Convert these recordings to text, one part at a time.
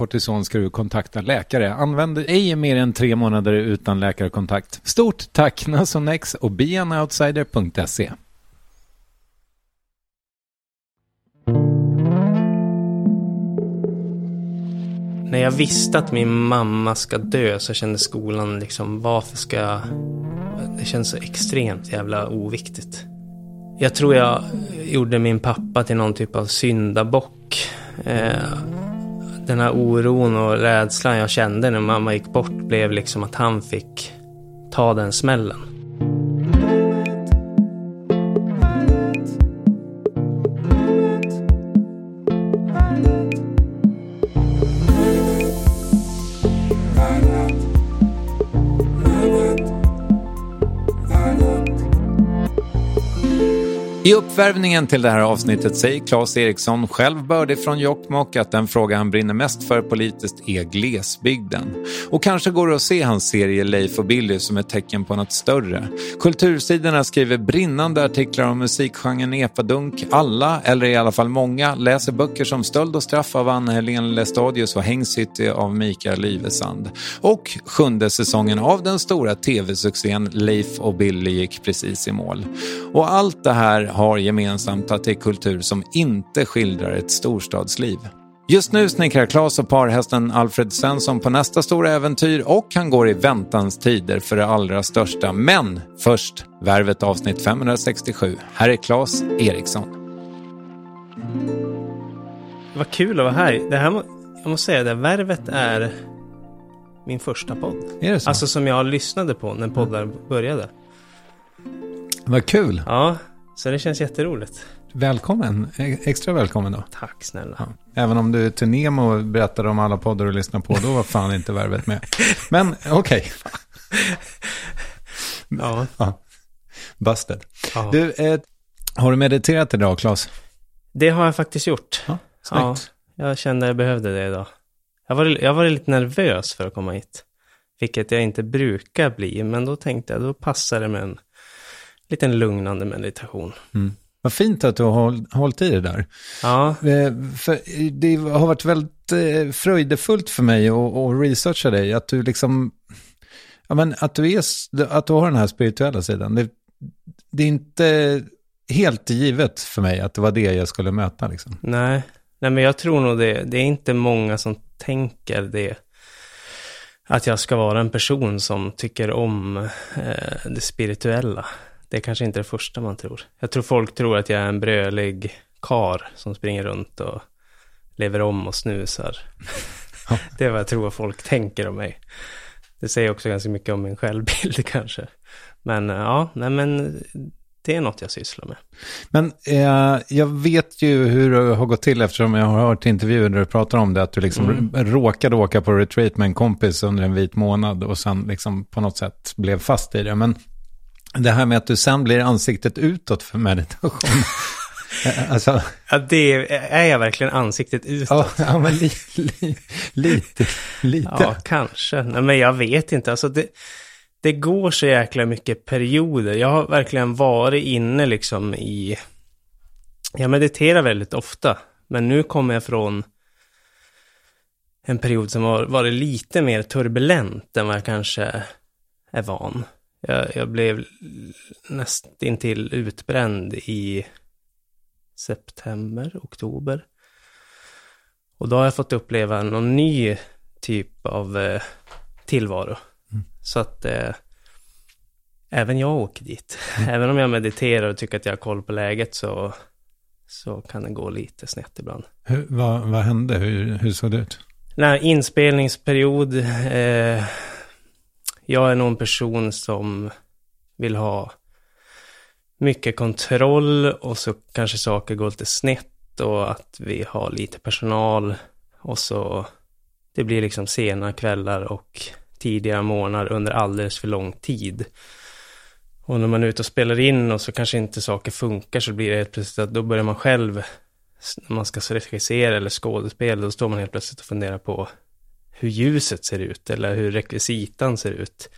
kortison ska du kontakta läkare. Använd ej mer än tre månader utan läkarkontakt. Stort tack Nasonex och beanoutsider.se. När jag visste att min mamma ska dö så kände skolan liksom, varför ska jag... Det känns så extremt jävla oviktigt. Jag tror jag gjorde min pappa till någon typ av syndabock. Eh, den här oron och rädslan jag kände när mamma gick bort blev liksom att han fick ta den smällen. I uppvärvningen till det här avsnittet säger Claes Eriksson, själv bördig från Jokkmokk, att den fråga han brinner mest för politiskt är glesbygden. Och kanske går det att se hans serie Leif och Billy som ett tecken på något större. Kultursidorna skriver brinnande artiklar om musikgenren epadunk. Alla, eller i alla fall många, läser böcker som Stöld och straff av Anna-Helén Lestadius och Häng City av Mikael Livesand. Och sjunde säsongen av den stora tv-succén Leif och Billy gick precis i mål. Och allt det här har gemensamt att det är kultur som inte skildrar ett storstadsliv. Just nu snickrar Claes och parhästen Alfred Svensson på nästa stora äventyr och han går i väntans tider för det allra största. Men först Värvet avsnitt 567. Här är Claes Eriksson. Vad kul att vara här. Det här jag måste säga, det Värvet är min första podd. Är det så? Alltså som jag lyssnade på när poddar började. Vad kul. Ja, så det känns jätteroligt. Välkommen. E- Extra välkommen då. Tack snälla. Ja. Även om du till Nemo berättade om alla poddar du lyssnar på, då var fan inte värvet med. Men okej. Ja. Ja. Busted. Ja. Du, eh, har du mediterat idag, Claes? Det har jag faktiskt gjort. Ja, Ja, snyggt. jag kände jag behövde det idag. Jag var, jag var lite nervös för att komma hit. Vilket jag inte brukar bli, men då tänkte jag, då passar det med en liten lugnande meditation. Vad fint att du har håll- hållit i det där. Ja, Eh, För det har varit väldigt eh, fröjdefullt för mig att, researcha dig. Att du liksom, ja men att du, är, att du har den här spirituella sidan. Det, det är inte helt givet för mig att det var det jag skulle möta liksom. nej. Nej, men jag tror nog det. Det är inte många som tänker det. Att jag ska vara en person som tycker om eh, det spirituella. Det är kanske inte det första man tror. Jag tror folk tror att jag är en brölig kar som springer runt och lever om och snusar. det är vad jag tror att folk tänker om mig. Det säger också ganska mycket om min självbild kanske. Men eh, ja, nej men det är något jag sysslar med. Men eh, jag vet ju hur det har gått till eftersom jag har hört intervjuer där du pratar om det. Att du liksom råkade åka på retreat med en kompis under en vit månad och sen liksom på något sätt blev fast i det. Men det här med att du sen blir ansiktet utåt för meditation. Alltså, Ja, det är, är jag verkligen ansiktet utåt. ja men li, li, lite, lite. Ja, kanske. Nej, men jag vet inte. Alltså det, det går så jäkla mycket perioder. Jag har verkligen varit inne liksom i... Jag mediterar väldigt ofta. Men nu kommer jag från en period som har varit lite mer turbulent än vad jag kanske är van. Jag, jag blev nästintill utbränd i september, oktober. Och då har jag fått uppleva någon ny typ av eh, tillvaro. Så att eh, även jag åker dit. Även om jag mediterar och tycker att jag har koll på läget så, så kan det gå lite snett ibland. Hur, vad, vad hände? Hur, hur såg det ut? Här inspelningsperiod. Eh, jag är nog en person som vill ha mycket kontroll och så kanske saker går lite snett och att vi har lite personal och så det blir liksom sena kvällar och tidiga morgnar under alldeles för lång tid. Och när man är ute och spelar in och så kanske inte saker funkar så blir det helt plötsligt att då börjar man själv, när man ska regissera eller skådespela, då står man helt plötsligt och funderar på hur ljuset ser ut eller hur rekvisitan ser ut.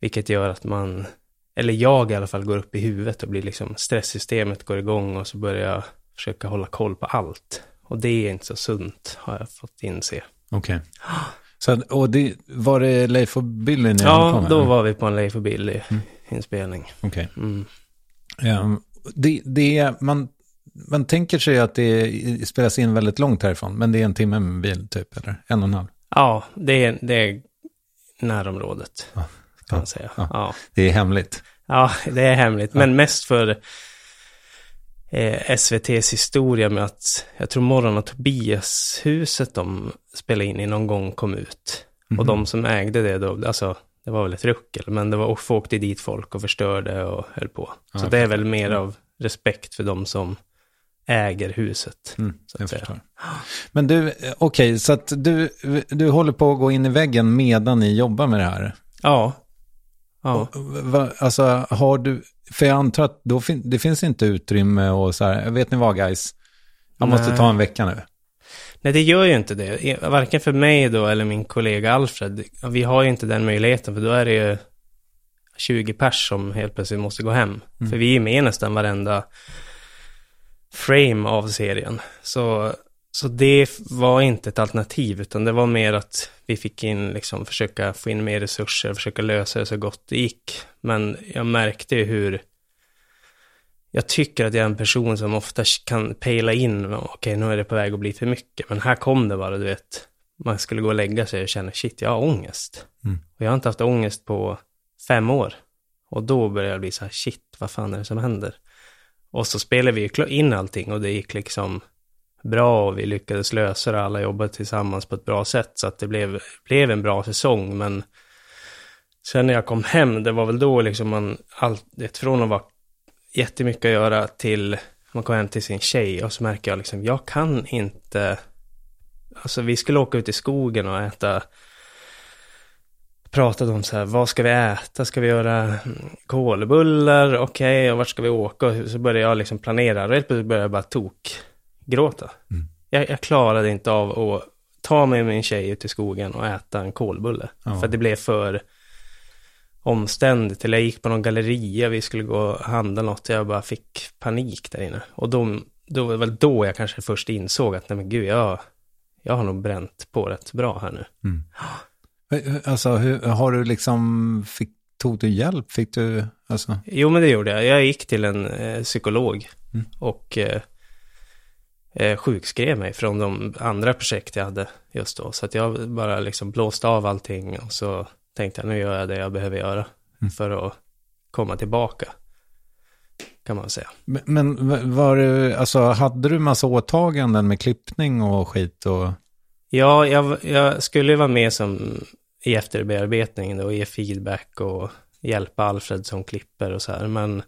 Vilket gör att man, eller jag i alla fall, går upp i huvudet och blir liksom, stresssystemet går igång och så börjar jag försöka hålla koll på allt. Och det är inte så sunt, har jag fått inse. Okej. Så, att- och det, var det Leif och Billy ni Ja, då var vi på en Leif och Billy-inspelning. Okej. Mm. Ehm, det, det är, man, man tänker sig att det spelas in väldigt långt härifrån, men det är en timme med bil typ, eller en och en halv. Ja, det är, det är närområdet, kan Ja, man säga. ja. Ja. Det är hemligt. Ja, det är hemligt. Men mest för eh, SVTs historia med att jag tror Morgon och Tobias-huset de spelade in i någon gång kom ut. Och de som ägde det då, alltså det var väl ett ruckel, men det var och åkte dit folk och förstörde och höll på. Så det är väl mer av respekt för de som äger huset. Mm, jag förstår. Men du, eh, okej, så att du, du håller på att gå in i väggen medan ni jobbar med det här. Ja. Ja. Va, alltså, har du, för jag antar att då fin, det finns inte utrymme och så här, vet ni vad guys, jag måste Nej. ta en vecka nu. Nej, det gör ju inte det. Varken för mig då eller min kollega Alfred. Vi har ju inte den möjligheten, för då är det ju 20 pers som helt plötsligt måste gå hem. För vi är med nästan varenda frame av serien. Så, så det var inte ett alternativ, utan det var mer att vi fick in, liksom, försöka få in mer resurser, försöka lösa det så gott det gick. Men jag märkte ju hur jag tycker att jag är en person som ofta kan pejla in, okej nu är det på väg att bli för mycket, men här kom det bara, du vet. Man skulle gå och lägga sig och känna, shit, jag har ångest. Och jag har inte haft ångest på fem år. Och då började jag bli så här, shit, vad fan är det som händer? Och så spelade vi ju in allting och det gick liksom bra och vi lyckades lösa det, alla jobbade tillsammans på ett bra sätt, så att det blev, blev en bra säsong, men sen när jag kom hem, det var väl då liksom man, allt, det från att vara jättemycket att göra till man kom hem till sin tjej och så märker jag liksom, jag kan inte, alltså vi skulle åka ut i skogen och äta pratade om så här, vad ska vi äta? Ska vi göra mm, kolbullar? Okej, okay, och vart ska vi åka? Och så började jag liksom planera. Och helt plötsligt började jag bara tok gråta. Mm. Jag, jag, klarade inte av att ta med min tjej ut i skogen och äta en kolbulle. Ja. För det blev för omständigt. Eller jag gick på någon galleria, vi skulle gå och handla något. Jag bara fick panik där inne. Och då, då var det väl då jag kanske först insåg att nej men gud, jag, jag har nog bränt på rätt bra här nu. Mm. Alltså, hur, har du liksom, fick, tog du hjälp? Fick du, alltså? Jo, men det gjorde jag. Jag gick till en eh, psykolog mm. och eh, eh, sjukskrev mig från de andra projekt jag hade just då. Så att jag bara liksom blåste av allting och så tänkte jag nu gör jag det jag behöver göra mm. för att komma tillbaka. Kan man säga. Men, men var det, alltså hade du massa åtaganden med klippning och skit och? Ja, jag, jag skulle vara med som i efterbearbetning då, ge feedback och hjälpa Alfred som klipper och så här. Men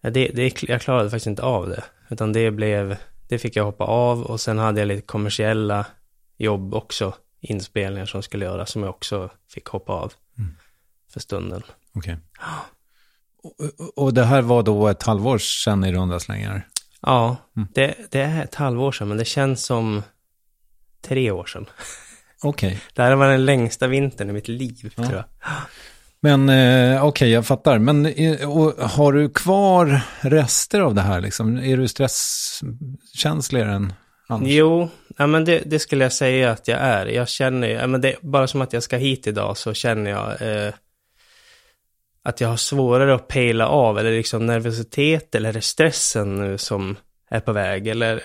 det, det, jag klarade faktiskt inte av det. Utan det blev, det fick jag hoppa av och sen hade jag lite kommersiella jobb också. Inspelningar som skulle göras som jag också fick hoppa av mm. för stunden. Okej. Okay. Och, och det här var då ett halvår sedan i runda slängar? Ja, mm. det, det är ett halvår sedan men det känns som tre år sedan. Okej. Okay. Det här var den längsta vintern i mitt liv, ja. tror jag. Men eh, okej, okay, jag fattar. Men eh, har du kvar rester av det här? Liksom? Är du stresskänsligare än annars? Jo, ja, men det, det, skulle jag säga att jag är. Jag känner, ja, men det, bara som att jag ska hit idag så känner jag eh, att jag har svårare att pejla av, eller liksom nervositet, eller är det stressen nu som är på väg, eller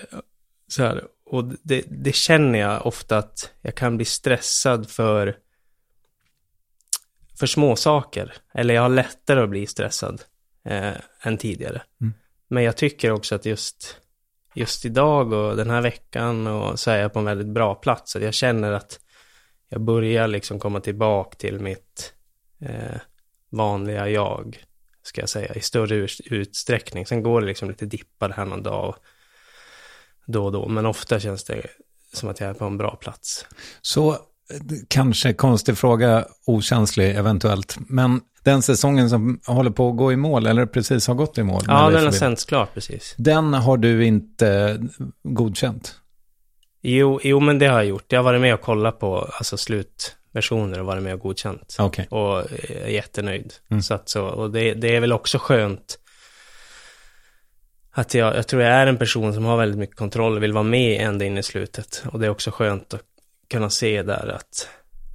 så här. Och det, det, känner jag ofta att jag kan bli stressad för, för små saker. Eller jag har lättare att bli stressad eh, än tidigare. Mm. Men jag tycker också att just, just idag och den här veckan och så är jag på en väldigt bra plats. Att jag känner att jag börjar liksom komma tillbaka till mitt eh, vanliga jag, ska jag säga, i större utsträckning. Sen går det liksom lite dippar här någon dag. Och, då och då, men ofta känns det som att jag är på en bra plats. Så kanske konstig fråga, okänslig eventuellt, men den säsongen som håller på att gå i mål, eller precis har gått i mål? Ja, den har sänts klart precis. Den har du inte godkänt? Jo, jo, men det har jag gjort. Jag har varit med och kollat på alltså, slutversioner och varit med och godkänt. Okay. Och är jättenöjd. Mm. Så att så, och det, det är väl också skönt att jag, jag tror jag är en person som har väldigt mycket kontroll och vill vara med ända in i slutet. Och det är också skönt att kunna se där att,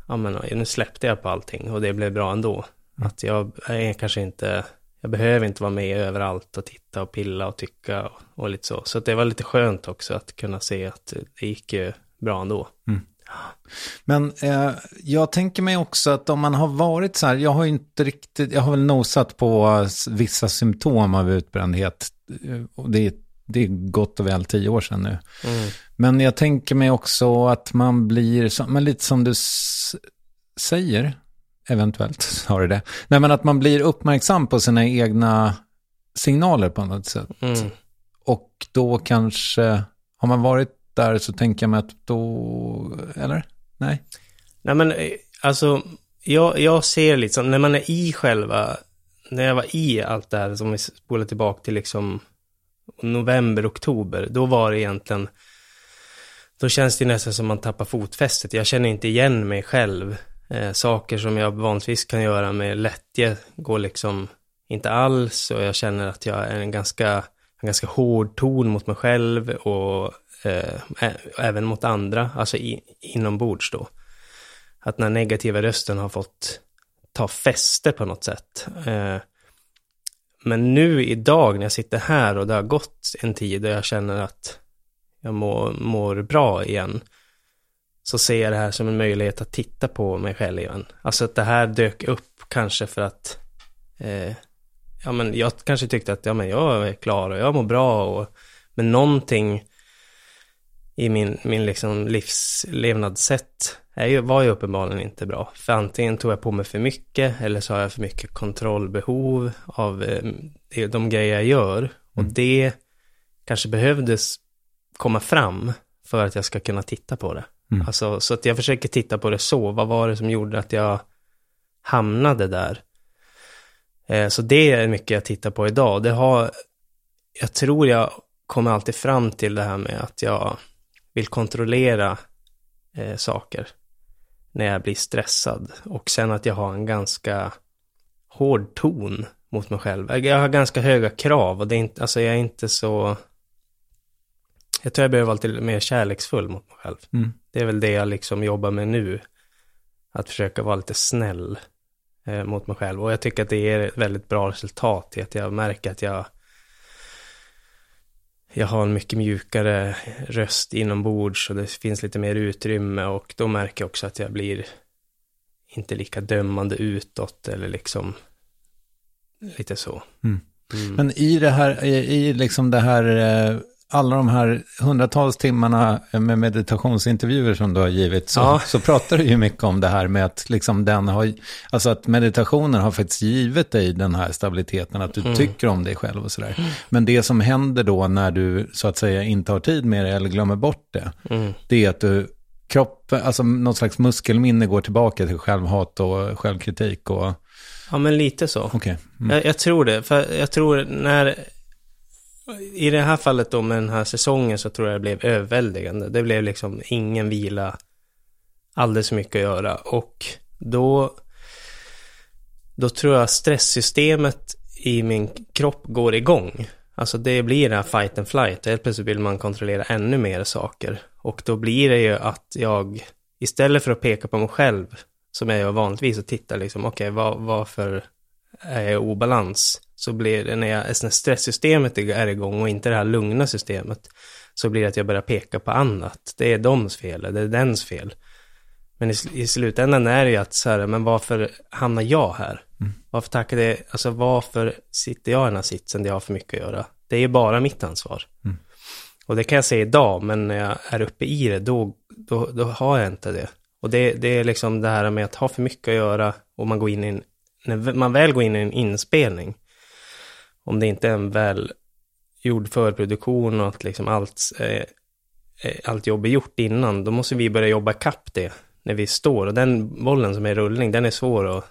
ja men nu släppte jag på allting och det blev bra ändå. Mm. Att jag är kanske inte, jag behöver inte vara med överallt och titta och pilla och tycka och, och lite så. Så det var lite skönt också att kunna se att det gick ju bra ändå. Mm. Men eh, jag tänker mig också att om man har varit så här, jag har inte riktigt, jag har väl nosat på vissa symptom av utbrändhet. Eh, och det, är, det är gott och väl tio år sedan nu. Mm. Men jag tänker mig också att man blir, men lite som du säger, eventuellt har du det. Nej men att man blir uppmärksam på sina egna signaler på något sätt. Mm. Och då kanske, har man varit där så tänker jag mig att då, eller? Nej? Nej men eh, alltså, jag, jag ser liksom, när man är i själva, när jag var i allt det här, som vi spolar tillbaka till liksom november, oktober, då var det egentligen, då känns det nästan som man tappar fotfästet. Jag känner inte igen mig själv. Eh, saker som jag vanligtvis kan göra med lättje går liksom inte alls och jag känner att jag är en ganska, en ganska hård ton mot mig själv och eh, även mot andra, alltså i, inombords då. Att den negativa rösten har fått ta fäste på något sätt. Eh, men nu idag när jag sitter här och det har gått en tid och jag känner att jag mår, mår bra igen. Så ser jag det här som en möjlighet att titta på mig själv igen. Alltså att det här dök upp kanske för att eh, ja men jag kanske tyckte att ja men jag är klar och jag mår bra och men någonting i min, min liksom livslevnadssätt är ju, var ju uppenbarligen inte bra. För antingen tog jag på mig för mycket eller så har jag för mycket kontrollbehov av eh, de grejer jag gör. Och mm. det kanske behövdes komma fram för att jag ska kunna titta på det. Mm. Alltså, så att jag försöker titta på det så. Vad var det som gjorde att jag hamnade där. Eh, så det är mycket jag tittar på idag. Det har, jag tror jag kommer alltid fram till det här med att jag vill kontrollera eh, saker när jag blir stressad. Och sen att jag har en ganska hård ton mot mig själv. Jag har ganska höga krav och det är inte, alltså jag är inte så... Jag tror jag behöver vara lite mer kärleksfull mot mig själv. Mm. Det är väl det jag liksom jobbar med nu. Att försöka vara lite snäll eh, mot mig själv. Och jag tycker att det ger ett väldigt bra resultat i att jag märker att jag jag har en mycket mjukare röst inombords och det finns lite mer utrymme och då märker jag också att jag blir inte lika dömande utåt eller liksom lite så. Mm. Mm. Men i det här, i, i liksom det här, eh, alla de här hundratals timmarna med meditationsintervjuer som du har givit, så, ja. så pratar du ju mycket om det här med att liksom den har, alltså att meditationen har faktiskt givit dig den här stabiliteten, att du mm. tycker om dig själv och sådär. Mm. Men det som händer då när du så att säga inte har tid med det eller glömmer bort det, mm. det är att du kropp, alltså någon slags muskelminne går tillbaka till självhat och självkritik och... Ja, men lite så. Okay. Mm. Jag, jag, tror det, för jag tror när... I det här fallet då med den här säsongen så tror jag det blev överväldigande. Det blev liksom ingen vila, alldeles för mycket att göra. Och då... Då tror jag stresssystemet i min kropp går igång. Alltså det blir det här fight and flight. Helt plötsligt vill man kontrollera ännu mer saker. Och då blir det ju att jag, istället för att peka på mig själv, som jag gör vanligtvis och titta liksom, okej, okay, var, varför är jag i obalans? Så blir det när, jag, när stresssystemet är igång och inte det här lugna systemet, så blir det att jag börjar peka på annat. Det är doms fel, det är dens fel. Men i, i slutändan är det ju att så här, men varför hamnar jag här? Mm. Varför tackar det, alltså varför sitter jag i den här sitsen där jag har för mycket att göra? Det är ju bara mitt ansvar. Mm. Och det kan jag säga idag, men när jag är uppe i det, då, då, då har jag inte det. Och det, det är liksom det här med att ha för mycket att göra och man går in i en, när man väl går in i en inspelning, om det inte är en väl gjord förproduktion och att liksom allt, eh, allt jobb är gjort innan, då måste vi börja jobba kapp det när vi står. Och den bollen som är i rullning, den är svår att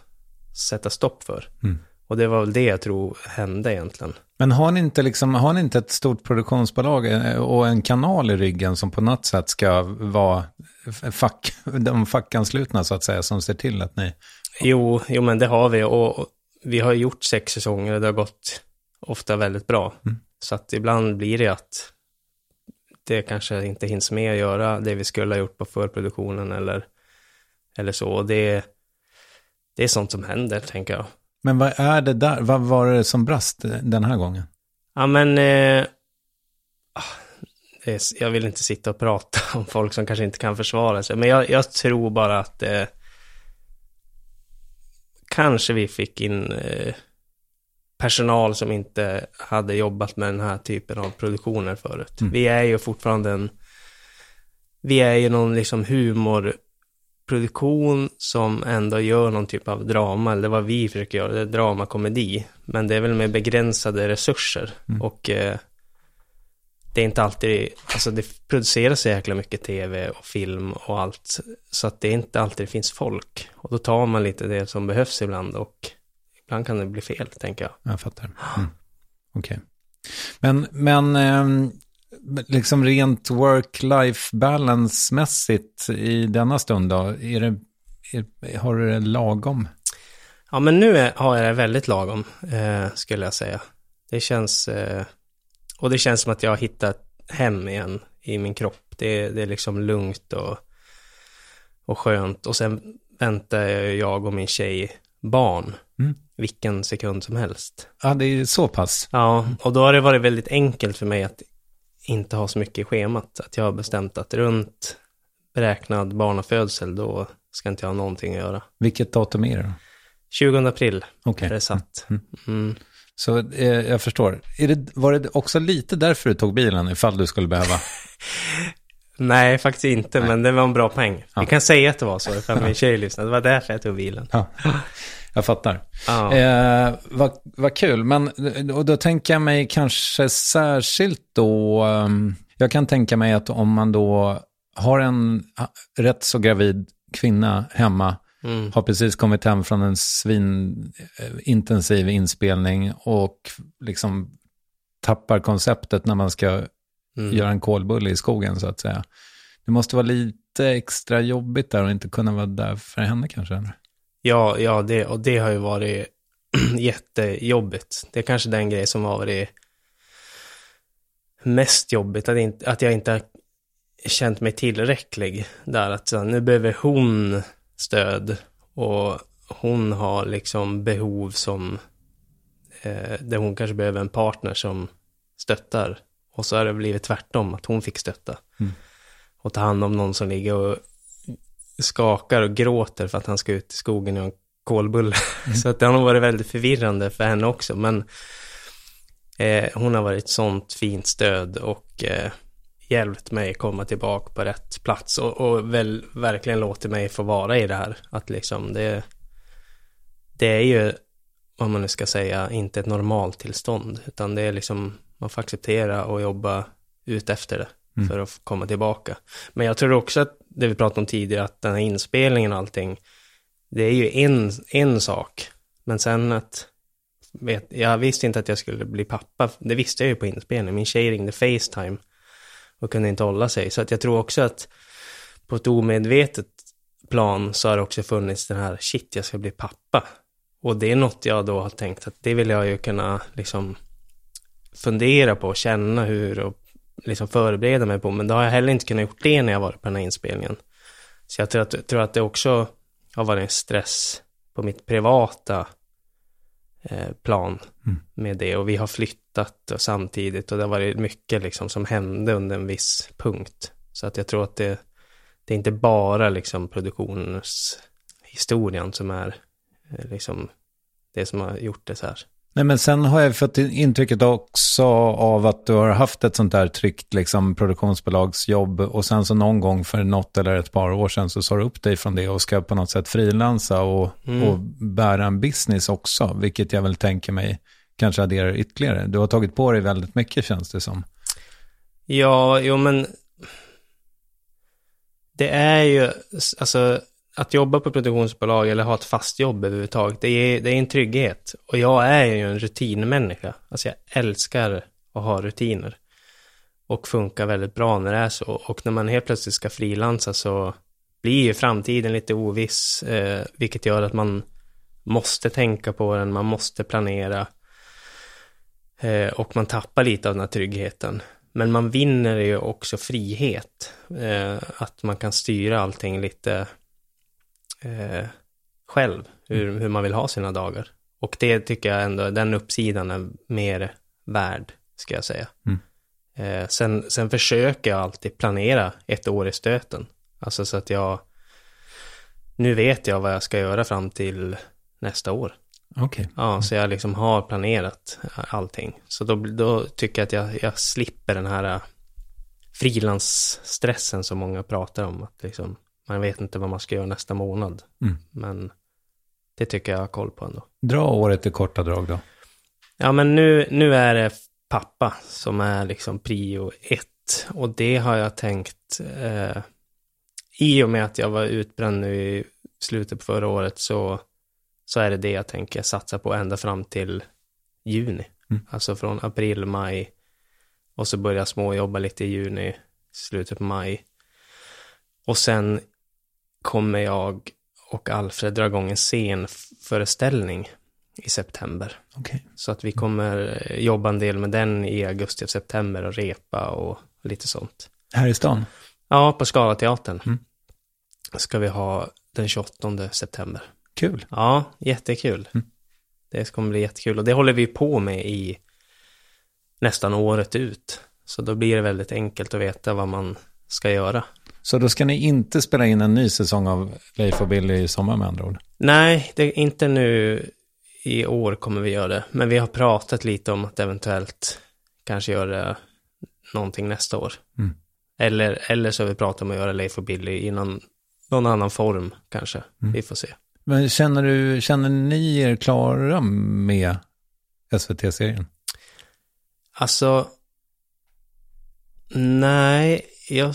sätta stopp för. Mm. Och det var väl det jag tror hände egentligen. Men har ni inte, liksom, har ni inte ett stort produktionsbolag eh, och en kanal i ryggen som på något sätt ska vara fack, de fackanslutna så att säga, som ser till att ni... Jo, jo men det har vi och vi har gjort sex säsonger och det har gått ofta väldigt bra. Mm. Så att ibland blir det att det kanske inte hinns med att göra det vi skulle ha gjort på förproduktionen eller, eller så. Och det, det är sånt som händer, tänker jag. Men vad är det där? Vad var det som brast den här gången? Ja, men... Eh, ah, jag vill inte sitta och prata om folk som kanske inte kan försvara sig. Men jag, jag tror bara att... Eh, kanske vi fick in eh, personal som inte hade jobbat med den här typen av produktioner förut. Mm. Vi är ju fortfarande en... Vi är ju någon liksom humor produktion som ändå gör någon typ av drama, eller vad vi försöker göra, det är dramakomedi. Men det är väl med begränsade resurser. Mm. Och eh, det är inte alltid, alltså det produceras så jäkla mycket tv och film och allt. Så att det är inte alltid det finns folk. Och då tar man lite det som behövs ibland och ibland kan det bli fel, tänker jag. Jag fattar. Mm. Okej. Okay. Men, men eh, liksom rent work-life balance-mässigt i denna stund då? Är det, är, har du det lagom? Ja, men nu är, har jag det väldigt lagom, eh, skulle jag säga. Det känns, eh, och det känns som att jag har hittat hem igen i min kropp. Det, det är liksom lugnt och, och skönt. Och sen väntar jag och min tjej barn. Mm. Vilken sekund som helst. Ja, det är så pass. Ja, och då har det varit väldigt enkelt för mig att inte ha så mycket i schemat. Att jag har bestämt att runt beräknad barnafödsel, då ska inte jag ha någonting att göra. Vilket datum är det då? 20 april okay. är det satt. Mm. Mm. Så eh, jag förstår. Det, var det också lite därför du tog bilen, ifall du skulle behöva? Nej, faktiskt inte, Nej. men det var en bra poäng. Ja. Vi kan säga att det var så, ifall min tjej lyssnade. Det var därför jag tog bilen. Ja. Jag fattar. Ja. Eh, vad, vad kul, men och då tänker jag mig kanske särskilt då, um, jag kan tänka mig att om man då har en rätt så gravid kvinna hemma Mm. har precis kommit hem från en svinintensiv inspelning och liksom tappar konceptet när man ska Mm. göra en kolbulle i skogen så att säga. Det måste vara lite extra jobbigt där och inte kunna vara där för henne kanske. eller? Ja, ja det, och det har ju varit jättejobbigt. Det är kanske den grej som har varit mest jobbigt, att, inte, att jag inte har känt mig tillräcklig där. Att så, nu behöver hon stöd och hon har liksom behov som, eh, där hon kanske behöver en partner som stöttar. Och så har det blivit tvärtom, att hon fick stötta. Mm. Och ta hand om någon som ligger och skakar och gråter för att han ska ut i skogen och en kolbulle. Så att det har nog varit väldigt förvirrande för henne också. Men eh, hon har varit ett sånt fint stöd och eh, hjälpt mig komma tillbaka på rätt plats. Och, och väl verkligen låtit mig få vara i det här. Att liksom det, det är ju, vad man nu ska säga, inte ett normalt tillstånd. Utan det är liksom, man får acceptera och jobba ut efter det. Mm. För att komma tillbaka. Men jag tror också att det vi pratade om tidigare, att den här inspelningen och allting, det är ju en, en sak. Men sen att, vet, jag visste inte att jag skulle bli pappa. Det visste jag ju på inspelningen. Min tjej ringde Facetime och kunde inte hålla sig. Så att jag tror också att på ett omedvetet plan så har det också funnits den här, shit, jag ska bli pappa. Och det är något jag då har tänkt att det vill jag ju kunna liksom fundera på och känna hur och liksom förbereda mig på. Men det har jag heller inte kunnat gjort det när jag varit på den här inspelningen. Så jag tror att, tror att det också har varit en stress på mitt privata eh, plan Mm. med det. Och vi har flyttat och samtidigt och det har varit mycket liksom som hände under en viss punkt. Så att jag tror att det, det är inte bara liksom produktionshistorien som är eh, liksom det som har gjort det så här. Nej, men sen har jag fått intrycket också av att du har haft ett sånt där tryggt liksom, produktionsbolagsjobb och sen så någon gång för något eller ett par år sedan så sa du upp dig från det och ska på något sätt frilansa och, Mm. och bära en business också, vilket jag väl tänker mig kanske adderar ytterligare. Du har tagit på dig väldigt mycket känns det som. Ja, jo men det är ju, alltså att jobba på produktionsbolag eller ha ett fast jobb överhuvudtaget, det är, det är en trygghet. Och jag är ju en rutinmänniska. Alltså jag älskar att ha rutiner. Och funkar väldigt bra när det är så. Och när man helt plötsligt ska frilansa så blir ju framtiden lite oviss. Eh, vilket gör att man måste tänka på den, man måste planera. Eh, och man tappar lite av den här tryggheten. Men man vinner ju också frihet. Eh, att man kan styra allting lite eh, själv. Hur, hur man vill ha sina dagar. Och det tycker jag ändå, den uppsidan är mer värd, ska jag säga. Mm. Eh, sen, sen försöker jag alltid planera ett år i stöten. Alltså så att jag, nu vet jag vad jag ska göra fram till nästa år. Okej. Ja, så jag liksom har planerat allting. Så då, då tycker jag att jag, jag slipper den här äh, frilansstressen som många pratar om. Att liksom, man vet inte vad man ska göra nästa månad. Mm. Men det tycker jag har koll på ändå. Dra året i korta drag då. Ja, men nu, nu är det pappa som är liksom prio ett. Och det har jag tänkt, eh, i och med att jag var utbränd nu i slutet på förra året så, så är det det jag tänker satsa på ända fram till juni. Mm. Alltså från april, maj och så börja småjobba lite i juni, slutet på maj. Och sen kommer jag och Alfred dra igång en scenföreställning i september. Okej. Så att vi kommer jobba en del med den i augusti och september och repa och lite sånt. Här i stan? Ja, på Scalateatern Mm. ska vi ha den 28 september. Kul. Ja, jättekul. Mm. Det kommer bli jättekul och det håller vi på med i nästan året ut. Så då blir det väldigt enkelt att veta vad man ska göra. Så då ska ni inte spela in en ny säsong av Leif och Billy i sommar med andra ord? Nej, det är inte nu i år kommer vi göra det. Men vi har pratat lite om att eventuellt kanske göra någonting nästa år. Mm. Eller, eller så har vi pratat om att göra Leif och Billy i någon, någon annan form kanske. Mm. Vi får se. Men känner, du, känner ni er klara med SVT-serien? Alltså, nej, jag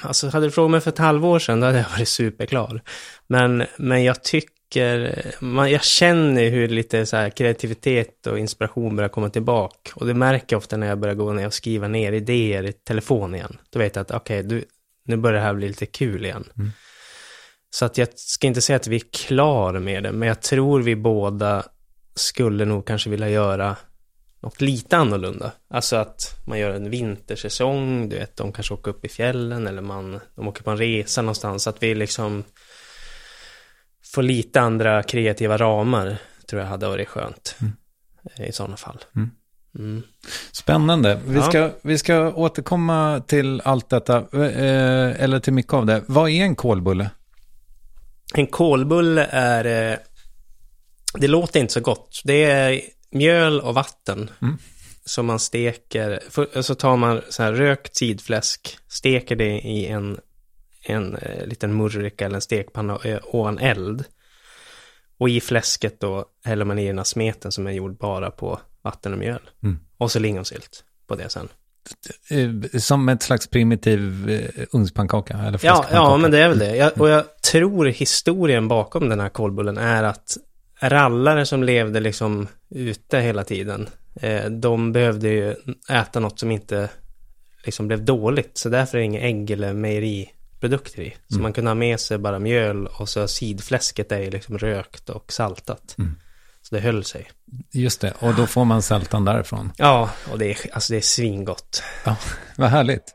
Alltså hade du frågat mig för ett halvår sedan, då hade jag varit superklar. Men, men jag tycker, man, jag känner hur lite så här kreativitet och inspiration börjar komma tillbaka. Och det märker jag ofta när jag börjar gå ner och skriva ner idéer i telefon igen. Då vet jag att okej, okay, nu börjar det här bli lite kul igen. Mm. Så att jag ska inte säga att vi är klara med det, men jag tror vi båda skulle nog kanske vilja göra något lite annorlunda. Alltså att man gör en vintersäsong, du vet, de kanske åker upp i fjällen eller man, de åker på en resa någonstans. Att vi liksom får lite andra kreativa ramar, tror jag hade varit skönt. Mm. I sådana fall. Mm. Mm. Spännande. Vi, ja. ska, vi ska återkomma till allt detta, eh, eller till mycket av det. Vad är en kolbulle? En kolbulle är, eh, det låter inte så gott. Det är mjöl och vatten. Mm. Som man steker, för, så tar man så här rökt sidfläsk, steker det i en, en eh, liten murrika eller en stekpanna eh, ovan eld. Och i fläsket då häller man i den här smeten som är gjord bara på vatten och mjöl. Mm. Och så lingonsylt på det sen. Eh, som ett slags primitiv ugnspannkaka? Eller ja, ja, men det är väl det. Jag, och jag tror historien bakom den här kolbullen är att rallare som levde liksom ute hela tiden, eh, de behövde ju äta något som inte liksom blev dåligt. Så därför är det inga ägg eller mejeriprodukter i. Så mm. man kunde ha med sig bara mjöl och så sidfläsket är ju liksom rökt och saltat. Mm. Så det höll sig. Just det, och då får man sältan därifrån. Ja, och det är, alltså det är svingott. Ja, vad härligt.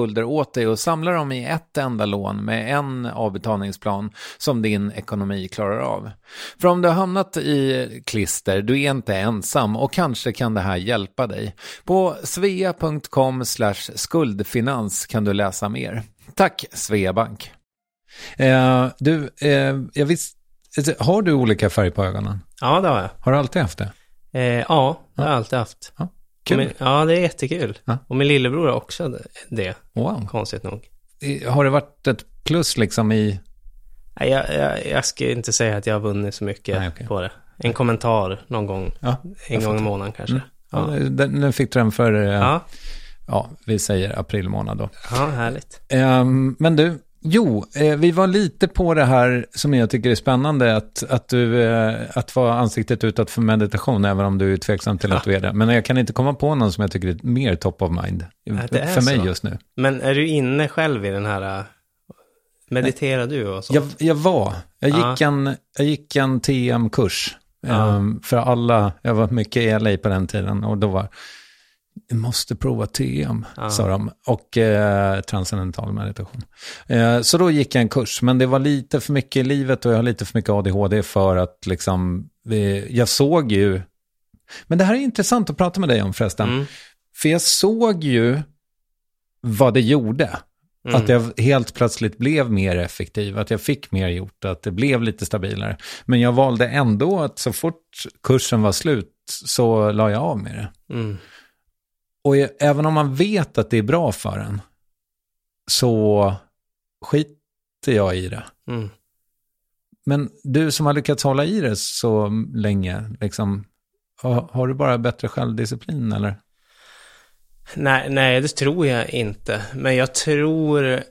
skulder åt dig och samla dem i ett enda lån med en avbetalningsplan som din ekonomi klarar av. För om du har hamnat i klister, du är inte ensam och kanske kan det här hjälpa dig. På svea.com skuldfinans kan du läsa mer. Tack Sveabank. Eh, du, eh, jag visst, har du olika färg på ögonen? Ja, det har jag. Har du alltid haft det? Eh, ja, det har jag alltid haft. Ja, kul. Min, ja, det är jättekul. Ja. Och min lillebror har också det, Wow. konstigt nog. Har det varit ett plus liksom i... Nej, jag, jag, jag ska inte säga att jag har vunnit så mycket Nej, okej. på det. En kommentar någon gång, Ja, en gång i månaden kanske. ja. Ja. Den, den fick du den för, eh, ja. Ja. vi säger april månad då. ja, härligt. Ehm, men du, jo, eh, vi var lite på det här som jag tycker är spännande, att, att du, eh, att vara ansiktet utåt för meditation, även om du är tveksam till att du är det. Men jag kan inte komma på någon som jag tycker är mer top of mind, är för mig så. just nu. Men är du inne själv i den här... äh, Mediterar du och så? Jag, jag var, jag Ja. gick en, jag gick en TM-kurs. Ja. ehm, för alla, jag var mycket i LA på den tiden och då var, du måste prova TM, Ja. sa de. Och eh, transcendental meditation. Eh, så då gick jag en kurs, men det var lite för mycket i livet och jag har lite för mycket ADHD för att liksom, eh, jag såg ju, men det här är intressant att prata med dig om förresten. Mm. För jag såg ju vad det gjorde. Mm. Att jag helt plötsligt blev mer effektiv, att jag fick mer gjort, att det blev lite stabilare. Men jag valde ändå att så fort kursen var slut så la jag av med det. Mm. Och även om man vet att det är bra för en, så skiter jag i det. Mm. Men du som har lyckats hålla i det så länge, liksom, har, har du bara bättre självdisciplin eller? Nej, nej, det tror jag inte. Men jag tror...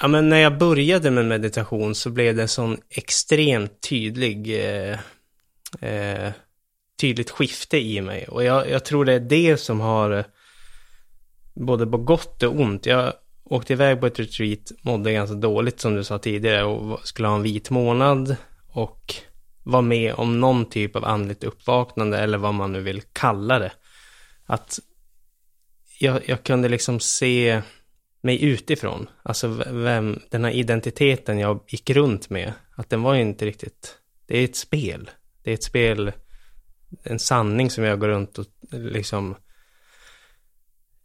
Ja, men när jag började med meditation så blev det en sån extremt tydlig... Eh, eh, tydligt skifte i mig. Och jag, jag tror det är det som har... Både på gott och ont. Jag åkte iväg på ett retreat, mådde ganska dåligt som du sa tidigare och skulle ha en vit månad. Och var med om någon typ av andligt uppvaknande eller vad man nu vill kalla det. Att jag, jag kunde liksom se mig utifrån. Alltså vem, den här identiteten jag gick runt med. Att den var ju inte riktigt, det är ett spel. Det är ett spel, en sanning som jag går runt och liksom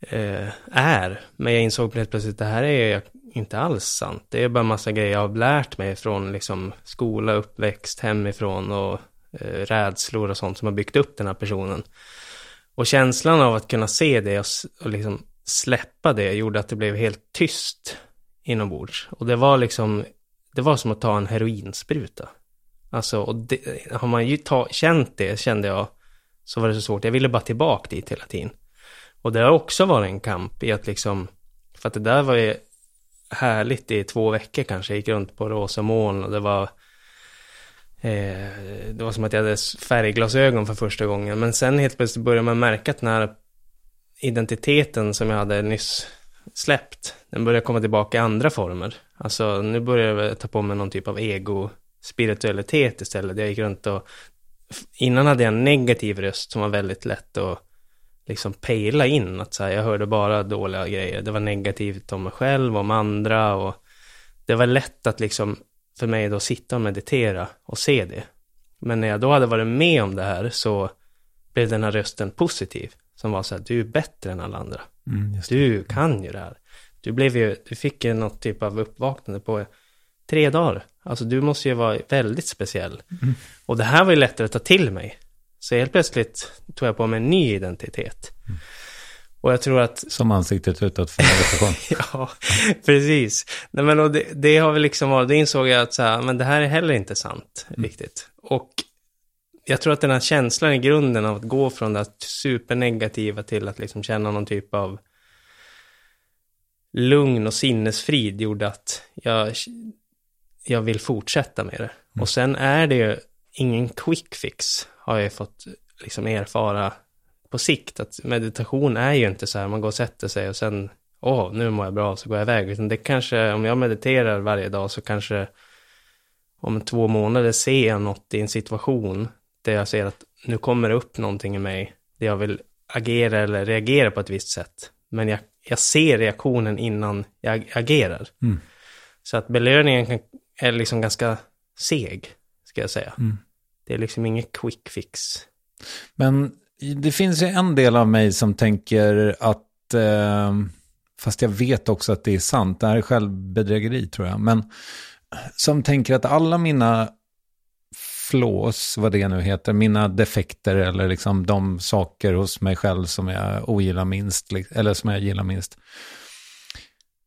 eh, är. Men jag insåg helt plötsligt att det här är inte alls sant. Det är bara massa grejer jag har lärt mig från liksom skola, uppväxt, hemifrån och eh, rädslor och sånt som har byggt upp den här personen. Och känslan av att kunna se det och, och liksom släppa det gjorde att det blev helt tyst inombords. Och det var liksom, det var som att ta en heroinspruta. Alltså, och det, har man ju ta, känt det, kände jag, så var det så svårt. Jag ville bara tillbaka dit hela tiden. Och det har också varit en kamp i att liksom, för att det där var ju härligt i två veckor kanske. Jag gick runt på rosa moln och det var eh, det var som att jag hade färgglasögon för första gången. Men sen helt plötsligt började man märka att den här identiteten som jag hade nyss släppt, den börjar komma tillbaka i andra former. Alltså nu börjar jag ta på mig någon typ av ego-spiritualitet istället. Jag gick runt och innan hade jag en negativ röst som var väldigt lätt att liksom pejla in. Att så här, jag hörde bara dåliga grejer. Det var negativt om mig själv, om andra och det var lätt att liksom för mig då sitta och meditera och se det. Men när jag då hade varit med om det här så blev den här rösten positiv. Som var så här, du är bättre än alla andra. Du kan ju det här. Du blev ju, du fick ju något typ av uppvaknande på tre dagar. Alltså du måste ju vara väldigt speciell. Och det här var ju lättare att ta till mig. Så helt plötsligt tog jag på mig en ny identitet. Och jag tror att Som ansiktet utåt för meditation. Ja, precis. Nej, men och det, det har väl liksom varit, det insåg jag att så här, men det här är heller inte sant riktigt. Och jag tror att den här känslan i grunden av att gå från det här supernegativa till att liksom känna någon typ av lugn och sinnesfrid gjorde att jag, jag vill fortsätta med det. Och sen är det ju ingen quick fix, har jag fått liksom erfara på sikt. Att meditation är ju inte så här, man går och sätter sig och sen, åh, nu mår jag bra, så går jag iväg. Utan det kanske, om jag mediterar varje dag så kanske om två månader ser jag något i en situation där jag ser att nu kommer det upp någonting i mig där jag vill agera eller reagera på ett visst sätt. Men jag, jag ser reaktionen innan jag agerar. Mm. Så att belöningen kan, är liksom ganska seg, ska jag säga. Mm. Det är liksom inget quick fix. Men det finns ju en del av mig som tänker att, eh, fast jag vet också att det är sant, det här är självbedrägeri tror jag, men som tänker att alla mina flås, vad det nu heter, mina defekter eller liksom de saker hos mig själv som jag ogillar minst, eller som jag gillar minst.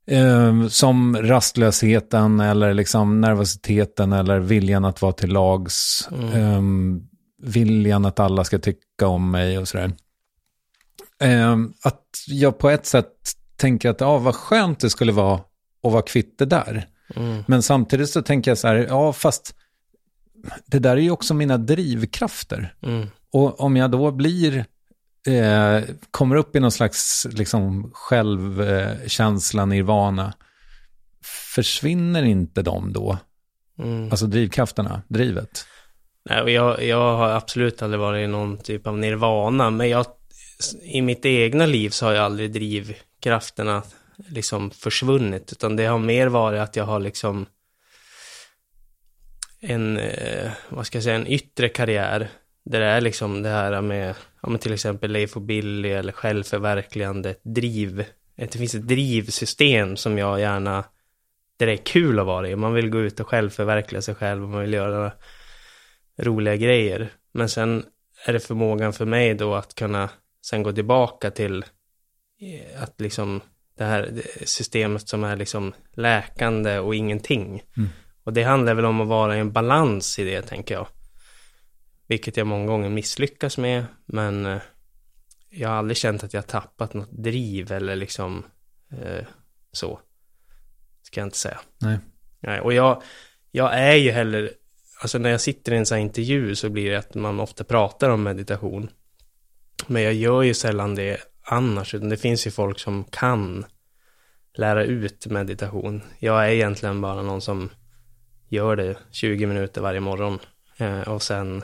Eh, som rastlösheten eller liksom nervositeten eller viljan att vara till lags. Mm. Eh, viljan att alla ska tycka om mig och sådär. Eh, att jag på ett sätt tänker att ja, vad skönt det skulle vara att vara kvitt det där. Mm. Men samtidigt så tänker jag så här, ja fast det där är ju också mina drivkrafter. Mm. Och om jag då blir, eh, kommer upp i någon slags liksom, självkänsla, nirvana, försvinner inte de då? Mm. Alltså drivkrafterna, drivet? Nej, jag, jag har absolut aldrig varit i någon typ av nirvana, men jag, i mitt egna liv så har jag aldrig drivkrafterna liksom försvunnit, utan det har mer varit att jag har liksom en, eh, vad ska jag säga, en yttre karriär, där det är liksom det här med, ja men till exempel Leif och Billy eller självförverkligande, ett driv, det finns ett drivsystem som jag gärna, där det är kul att vara i, man vill gå ut och självförverkliga sig själv och man vill göra roliga grejer. Men sen är det förmågan för mig då att kunna sen gå tillbaka till eh, att liksom det här systemet som är liksom läkande och ingenting. Mm. Och det handlar väl om att vara i en balans i det, tänker jag. Vilket jag många gånger misslyckas med, men eh, jag har aldrig känt att jag har tappat något driv eller liksom eh, så. Ska jag inte säga. Nej. Nej, och jag, jag är ju heller, alltså när jag sitter i en sån här intervju så blir det att man ofta pratar om meditation. Men jag gör ju sällan det annars, utan det finns ju folk som kan lära ut meditation. Jag är egentligen bara någon som gör det 20 minuter varje morgon eh, och sen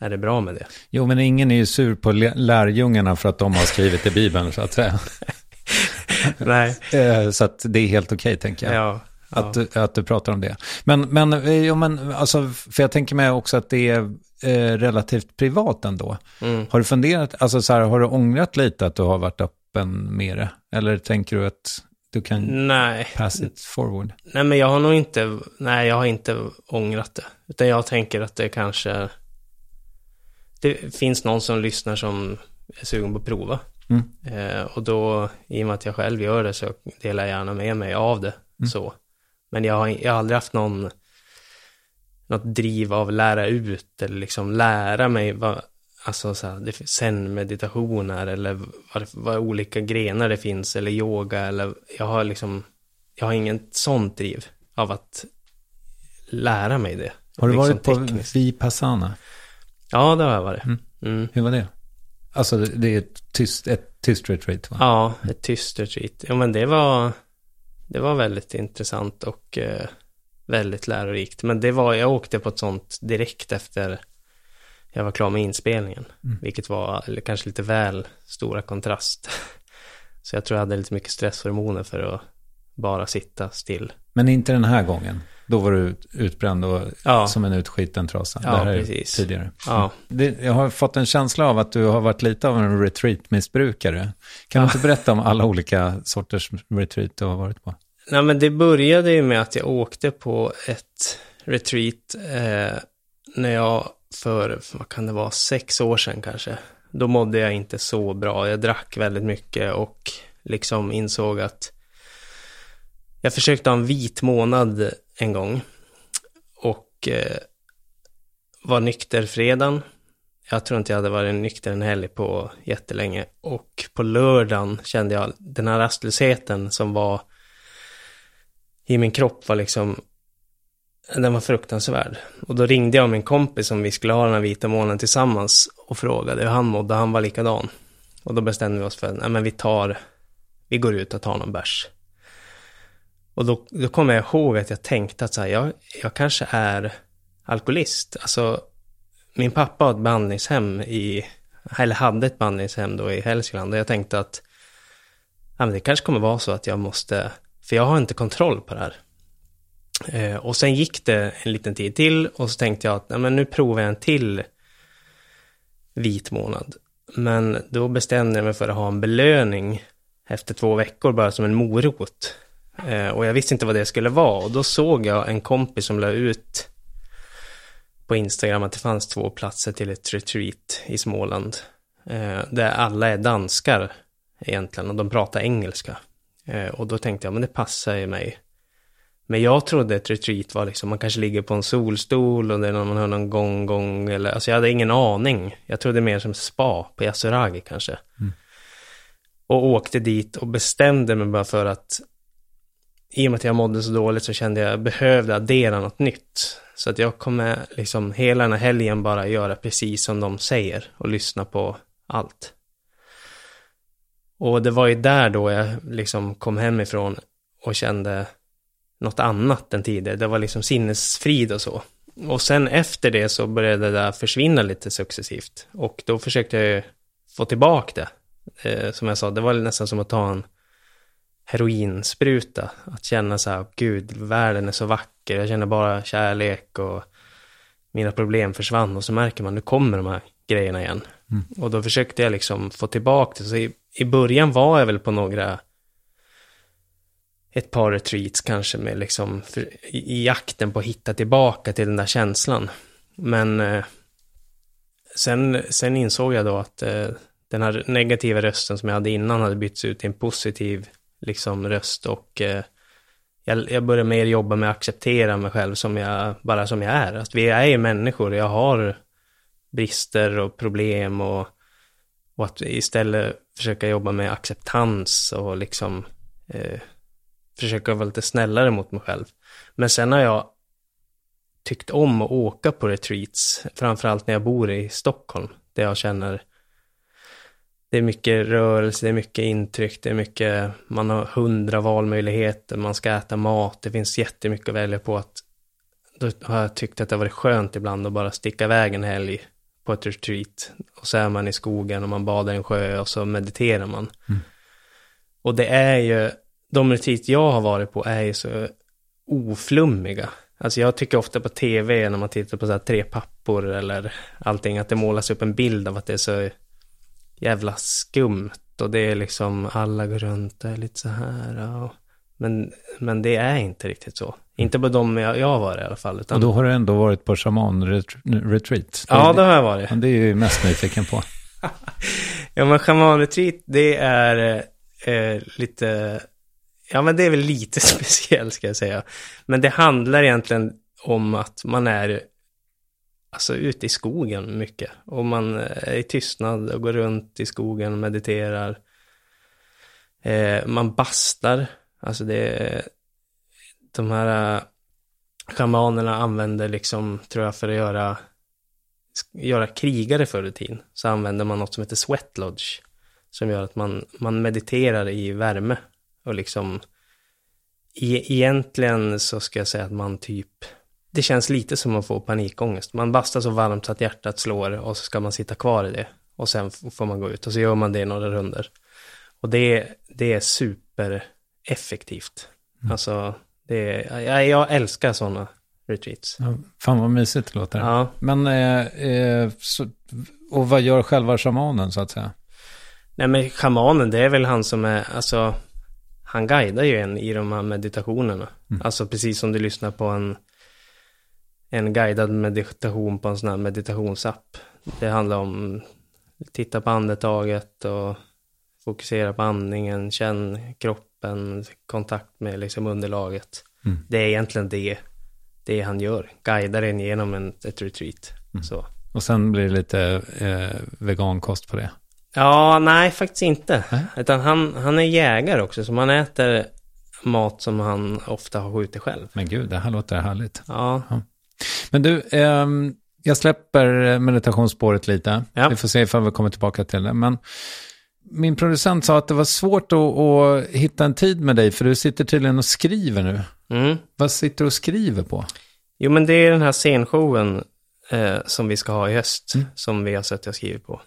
är det bra med det. Jo, men ingen är ju sur på lä- lärjungarna för att de har skrivit i Bibeln, så att säga. Nej, Eh, så att det är helt okej, tänker jag. ja. Att, du, att du pratar om det. Men, men, eh, jo, men alltså, för jag tänker mig också att det är eh, relativt privat ändå. Mm. Har du funderat, alltså så här, har du ångrat lite att du har varit öppen med det? Eller tänker du att du kan Nej. pass it forward? Nej, men jag har nog inte, nej, jag har inte ångrat det. Utan jag tänker att det kanske, det finns någon som lyssnar som är sugen på att prova. Mm. Eh, och då, i och med att jag själv gör det, så delar jag gärna med mig av det. Så. Men jag har, jag har aldrig haft någon, något driv av lära ut eller liksom lära mig vad, alltså så här, det finns zen-meditationer eller vad, vad olika grenar det finns eller yoga eller jag har liksom, jag har ingen sånt driv av att lära mig det. Har du Liksom varit på tekniskt. Vipassana? Ja, det har jag varit. Mm. Mm. Hur var det? Alltså det är ett tyst, ett tyst retreat va? Ja, ett tyst retreat. Ja, men det var, det var väldigt intressant och eh, väldigt lärorikt. Men det var, jag åkte på ett sånt direkt efter jag var klar med inspelningen. Mm. Vilket var eller kanske lite väl stora kontrast. Så jag tror jag hade lite mycket stresshormoner för att bara sitta still. Men inte den här gången. Då var du utbränd och Ja. som en utskiten trasa. Ja, det här är precis. tidigare. Ja, Det, jag har fått en känsla av att du har varit lite av en retreat-missbrukare. Kan du inte berätta om alla olika sorters retreat du har varit på? Nej, men det började ju med att jag åkte på ett retreat eh, när jag för, vad kan det vara, sex år sedan kanske. Då mådde jag inte så bra. Jag drack väldigt mycket och liksom insåg att jag försökte ha en vit månad en gång och eh, var nykter fredagen. Jag tror inte jag hade varit nykter en helg på jättelänge. Och på lördagen kände jag den här rastlösheten som var i min kropp var liksom, den var fruktansvärd. Och då ringde jag min kompis som vi skulle ha den här vita månaden tillsammans och frågade hur han mådde, han var likadan. Och då bestämde vi oss för, nej men vi tar, vi går ut och tar någon bärs. Och då, då kommer jag ihåg att jag tänkte att så här, jag, jag kanske är alkoholist. Alltså, min pappa har ett behandlingshem i, eller hade ett behandlingshem då i Hälsingland. Och jag tänkte att ja, men det kanske kommer vara så att jag måste, för jag har inte kontroll på det här. Eh, och sen gick det en liten tid till och så tänkte jag att ja, men nu provar jag en till vit månad. Men då bestämde jag mig för att ha en belöning efter två veckor bara som en morot. Eh, och jag visste inte vad det skulle vara och då såg jag en kompis som la ut på Instagram att det fanns två platser till ett retreat i Småland. Eh, där alla är danskar egentligen och de pratar engelska. Eh, och då tänkte jag, men det passar ju mig. Men jag trodde ett retreat var liksom, man kanske ligger på en solstol och det är någon man hör någon gång, gång eller, alltså jag hade ingen aning. Jag trodde mer som spa på Yasuragi kanske. Mm. Och åkte dit och bestämde mig bara för att i och med att jag mådde så dåligt så kände jag att jag behövde addera något nytt. Så att jag kommer liksom hela den här helgen bara göra precis som de säger och lyssna på allt. Och det var ju där då jag liksom kom hemifrån och kände något annat än tidigare. Det var liksom sinnesfrid och så. Och sen efter det så började det där försvinna lite successivt. Och då försökte jag ju få tillbaka det. Eh, som jag sa, det var nästan som att ta en heroinspruta. Att känna så här, gud, världen är så vacker, jag känner bara kärlek och mina problem försvann. Och så märker man, nu kommer de här grejerna igen. Mm. Och då försökte jag liksom få tillbaka det. Så i, i början var jag väl på några, ett par retreats kanske med liksom, för, i, i jakten på att hitta tillbaka till den där känslan. Men eh, sen, sen insåg jag då att eh, den här negativa rösten som jag hade innan hade bytts ut till en positiv liksom röst och eh, jag, jag börjar mer jobba med att acceptera mig själv som jag, bara som jag är. Att vi är ju människor, jag har brister och problem och, och att istället försöka jobba med acceptans och liksom eh, försöka vara lite snällare mot mig själv. Men sen har jag tyckt om att åka på retreats, framförallt när jag bor i Stockholm, där jag känner det är mycket rörelse, det är mycket intryck, det är mycket, man har hundra valmöjligheter, man ska äta mat, det finns jättemycket att välja på. Att, då har jag tyckt att det har varit skönt ibland att bara sticka iväg en helg på ett retreat. Och så är man i skogen och man badar i en sjö och så mediterar man. Mm. Och det är ju, de retreat jag har varit på är ju så oflummiga. Alltså jag tycker ofta på tv när man tittar på så här tre pappor eller allting, att det målas upp en bild av att det är så jävla skumt och det är liksom alla går runt och är lite så här. Och, men, men det är inte riktigt så. Inte på de jag, jag varit i alla fall. Utan... Och då har du ändå varit på shaman-retreat? Ja, det har jag varit. Det är ju mest nyfiken på. ja, men shaman-retreat, det är eh, lite... Ja, men det är väl lite speciellt ska jag säga. Men det handlar egentligen om att man är alltså ute i skogen mycket. Och man eh, är i tystnad och går runt i skogen och mediterar. Eh, man bastar. Alltså det är, de här eh, shamanerna schamanerna använder liksom, tror jag, för att göra, göra krigare förr i tiden. Så använder man något som heter sweat lodge. Som gör att man, man mediterar i värme. Och liksom, e egentligen så ska jag säga att man typ det känns lite som att få panikångest. Man bastar så varmt så att hjärtat slår och så ska man sitta kvar i det. Och sen får man gå ut och så gör man det några runder. Och det, det är supereffektivt. Mm. Alltså, det är, jag, jag älskar sådana retreats. Ja, fan vad mysigt det låter. Ja. Men, eh, eh, så, och vad gör själva shamanen så att säga? Nej men shamanen det är väl han som är, alltså, han guidar ju en i de här meditationerna. Mm. Alltså precis som du lyssnar på en en guidad meditation på en sån här meditationsapp. Det handlar om titta på andetaget och fokusera på andningen, känn kroppen, kontakt med liksom underlaget. Mm. Det är egentligen det, det han gör, guidar en genom en, ett retreat. Mm. Så. Och sen blir det lite eh, vegankost på det? Ja, nej faktiskt inte. Äh? Utan han, han är jägare också, så man äter mat som han ofta har skjutit själv. Men gud, det här låter härligt. Ja. ja. Men du, eh, jag släpper meditationsspåret lite. Ja. Vi får se ifall vi kommer tillbaka till det. Men min producent sa att det var svårt att, att hitta en tid med dig, för du sitter tydligen och skriver nu. Mm. Vad sitter du och skriver på? Jo, men det är den här scenshowen eh, som vi ska ha i höst, mm. som vi har sett jag skriver på.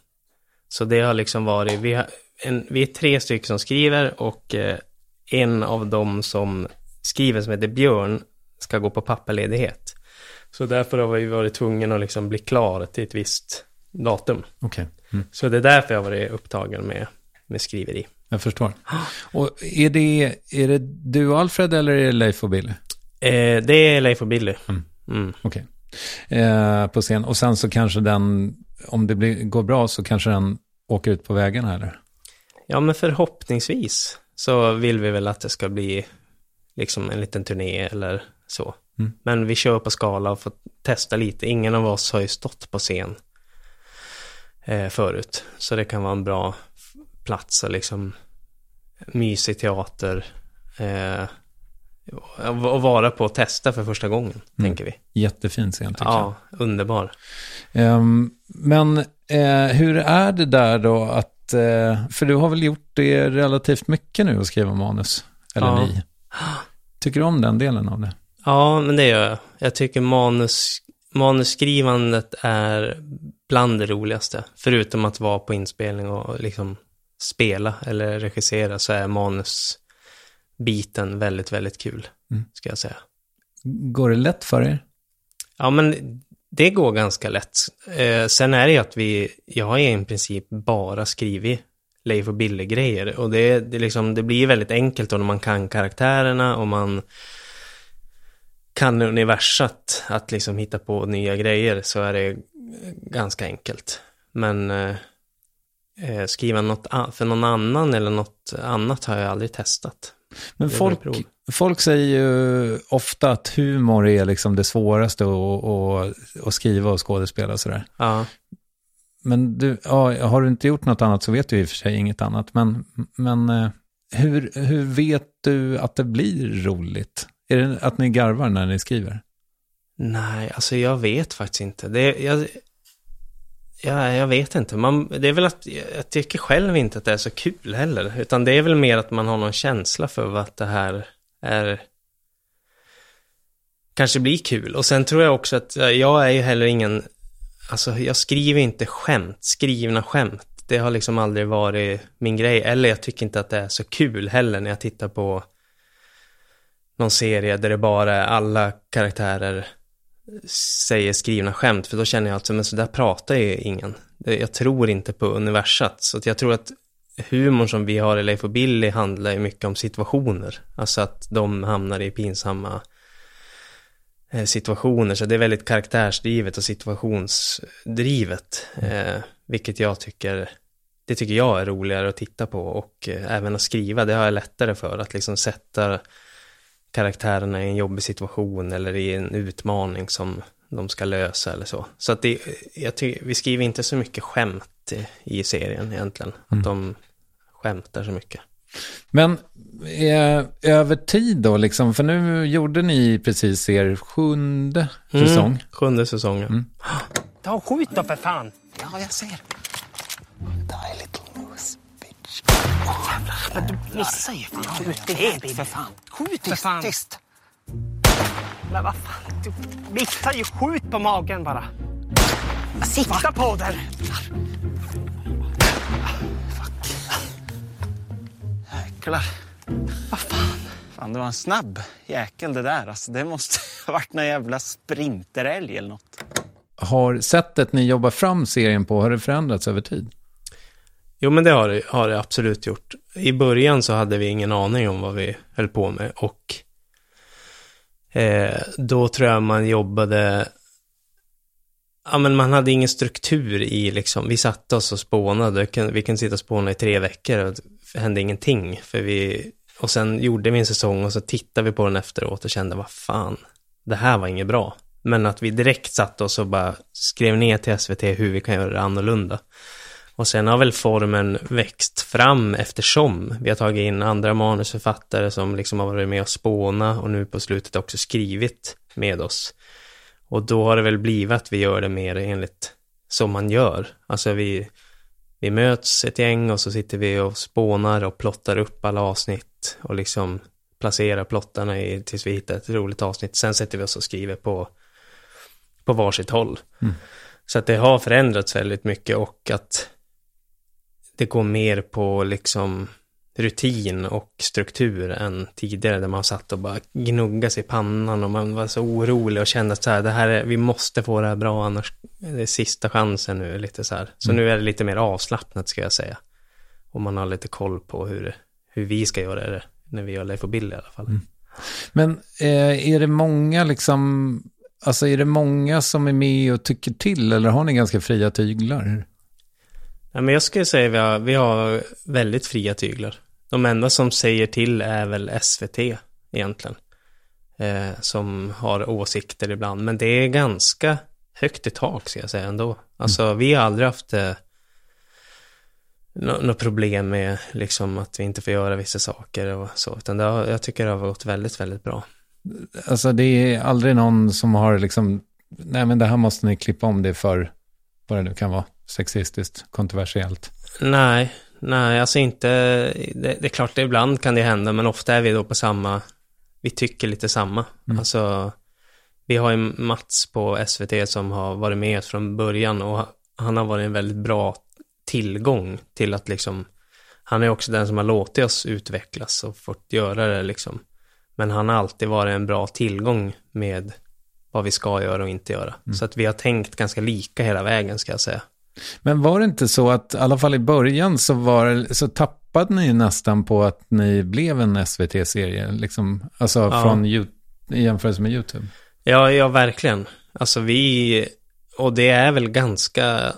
Så det har liksom varit, vi har, en, vi är tre stycken som skriver och eh, en av dem som skriver som heter Björn ska gå på pappaledighet. Så därför har vi varit tvungna att liksom bli klar till ett visst datum. Okej. Mm. Så det är därför jag har varit upptagen med, med skriveri. Jag förstår. Och är det, är det du och Alfred eller är det Leif och Billy? Eh, det är Leif och Billy. Mm. Mm. Okej. Eh, på scen. Och sen så kanske den, om det blir, går bra så kanske den åker ut på vägarna eller? Ja, men förhoppningsvis så vill vi väl att det ska bli liksom en liten turné eller så. Mm. Men vi kör på skala och får testa lite. Ingen av oss har ju stått på scen eh, förut. Så det kan vara en bra plats och liksom mysig teater. Eh, och och vara på och testa för första gången, tänker vi. Jättefin scen tycker jag. Ja, underbar. Ehm, men eh, hur är det där då att, eh, för du har väl gjort det relativt mycket nu att skriva manus? Eller Ja. ni? Tycker du om den delen av det? Ja, men det gör jag. Jag tycker manus, manusskrivandet är bland det roligaste. Förutom att vara på inspelning och liksom spela eller regissera så är manusbiten väldigt, väldigt kul, Mm. ska jag säga. Går det lätt för er? Ja, men det går ganska lätt. Eh, sen är det ju att vi, jag har i princip bara skrivit Leif och Billy-grejer. Och det, det, liksom, det blir väldigt enkelt då när man kan karaktärerna och man kan universat att liksom hitta på nya grejer så är det ganska enkelt. Men eh, eh, skriva något för någon annan eller något annat har jag aldrig testat. Men folk, folk säger ju ofta att humor är liksom det svåraste att, att, att skriva och skådespela och sådär. Ja. Men du, ja, har du inte gjort något annat så vet du i och för sig inget annat. Men, men eh, hur, hur vet du att det blir roligt? Är det att ni garvar när ni skriver? Nej, alltså jag vet faktiskt inte. Det, jag, ja, jag vet inte. Man, det är väl att jag tycker själv inte att det är så kul heller. Utan det är väl mer att man har någon känsla för vad det här är kanske blir kul. Och sen tror jag också att jag är ju heller ingen, alltså jag skriver inte skämt, skrivna skämt. Det har liksom aldrig varit min grej. Eller jag tycker inte att det är så kul heller när jag tittar på någon serie där det bara är alla karaktärer säger skrivna skämt, för då känner jag att men så där pratar ju ingen. Jag tror inte på universat, så att jag tror att humorn som vi har i Leif och Billy handlar ju mycket om situationer. Alltså att de hamnar i pinsamma eh, situationer, så det är väldigt karaktärsdrivet och situationsdrivet, eh, vilket jag tycker, det tycker jag är roligare att titta på och eh, även att skriva, det har jag lättare för, att liksom sätta karaktärerna i en jobbig situation eller i en utmaning som de ska lösa eller så. Så att det, jag ty, vi skriver inte så mycket skämt i, i serien egentligen. Att de skämtar så mycket. Men eh, över tid då, liksom, för nu gjorde ni precis er sjunde säsong. Mm, sjunde säsongen. Ta och skjut då för fan! Ja, jag ser. Die, little moose, Men du missar ju. Skjut det för fan. Skjut för fan. Tyst. Men vad fan, du missar ju. Skjut på magen bara. Sikta på den. Jäklar. Vad fan? Fan, det var en snabb jäkel det där. Alltså, det måste ha varit någon jävla sprinterälg eller något. Har sättet ni jobbar fram serien på, har det förändrats över tid? Jo, men det har det, har det absolut gjort. I början så hade vi ingen aning om vad vi höll på med och eh, då tror jag man jobbade Ja, men man hade ingen struktur i liksom, vi satte oss och spånade, vi kunde sitta och spåna i tre veckor och det hände ingenting. För vi, och sen gjorde vi en säsong och så tittade vi på den efteråt och kände, vad fan, det här var inget bra. Men att vi direkt satte oss och bara skrev ner till SVT hur vi kan göra det annorlunda. Och sen har väl formen växt fram eftersom vi har tagit in andra manusförfattare som liksom har varit med och spåna och nu på slutet också skrivit med oss. Och då har det väl blivit att vi gör det mer enligt som man gör. Alltså vi, vi möts ett gäng och så sitter vi och spånar och plottar upp alla avsnitt och liksom placerar plottarna i, tills vi hittar ett roligt avsnitt. Sen sätter vi oss och skriver på, på varsitt håll. Så att det har förändrats väldigt mycket och att det går mer på liksom rutin och struktur än tidigare där man satt och bara gnugga sig i pannan och man var så orolig och kände att så här, det här är, vi måste få det här bra annars är det sista chansen nu lite så här. Så Mm. nu är det lite mer avslappnat ska jag säga. Och man har lite koll på hur, hur vi ska göra det när vi gör Leif och Bill i alla fall. Men eh, är det många liksom, alltså är det många som är med och tycker till eller har ni ganska fria tyglar? Ja, men jag skulle säga att vi har, vi har väldigt fria tyglar. De enda som säger till är väl SVT egentligen. Eh, som har åsikter ibland. Men det är ganska högt i tak ska jag säga ändå. Alltså vi har aldrig haft eh, något problem med liksom att vi inte får göra vissa saker och så. Utan det har, jag tycker det har gått väldigt, väldigt bra. Alltså det är aldrig någon som har liksom, nej men det här måste ni klippa om det för, vad det nu kan vara, sexistiskt, kontroversiellt. Nej, nej, alltså inte, det, det är klart det ibland kan det hända, men ofta är vi då på samma, vi tycker lite samma. Alltså, vi har ju Mats på SVT som har varit med från början och han har varit en väldigt bra tillgång till att liksom, han är också den som har låtit oss utvecklas och fått göra det liksom. Men han har alltid varit en bra tillgång med vad vi ska göra och inte göra. Så att vi har tänkt ganska lika hela vägen ska jag säga. Men var det inte så att, i alla fall i början, så, var, så tappade ni nästan på att ni blev en SVT-serie, liksom, alltså Ja. från i jämförelse med YouTube? Ja, ja, verkligen. Alltså vi, och det är väl ganska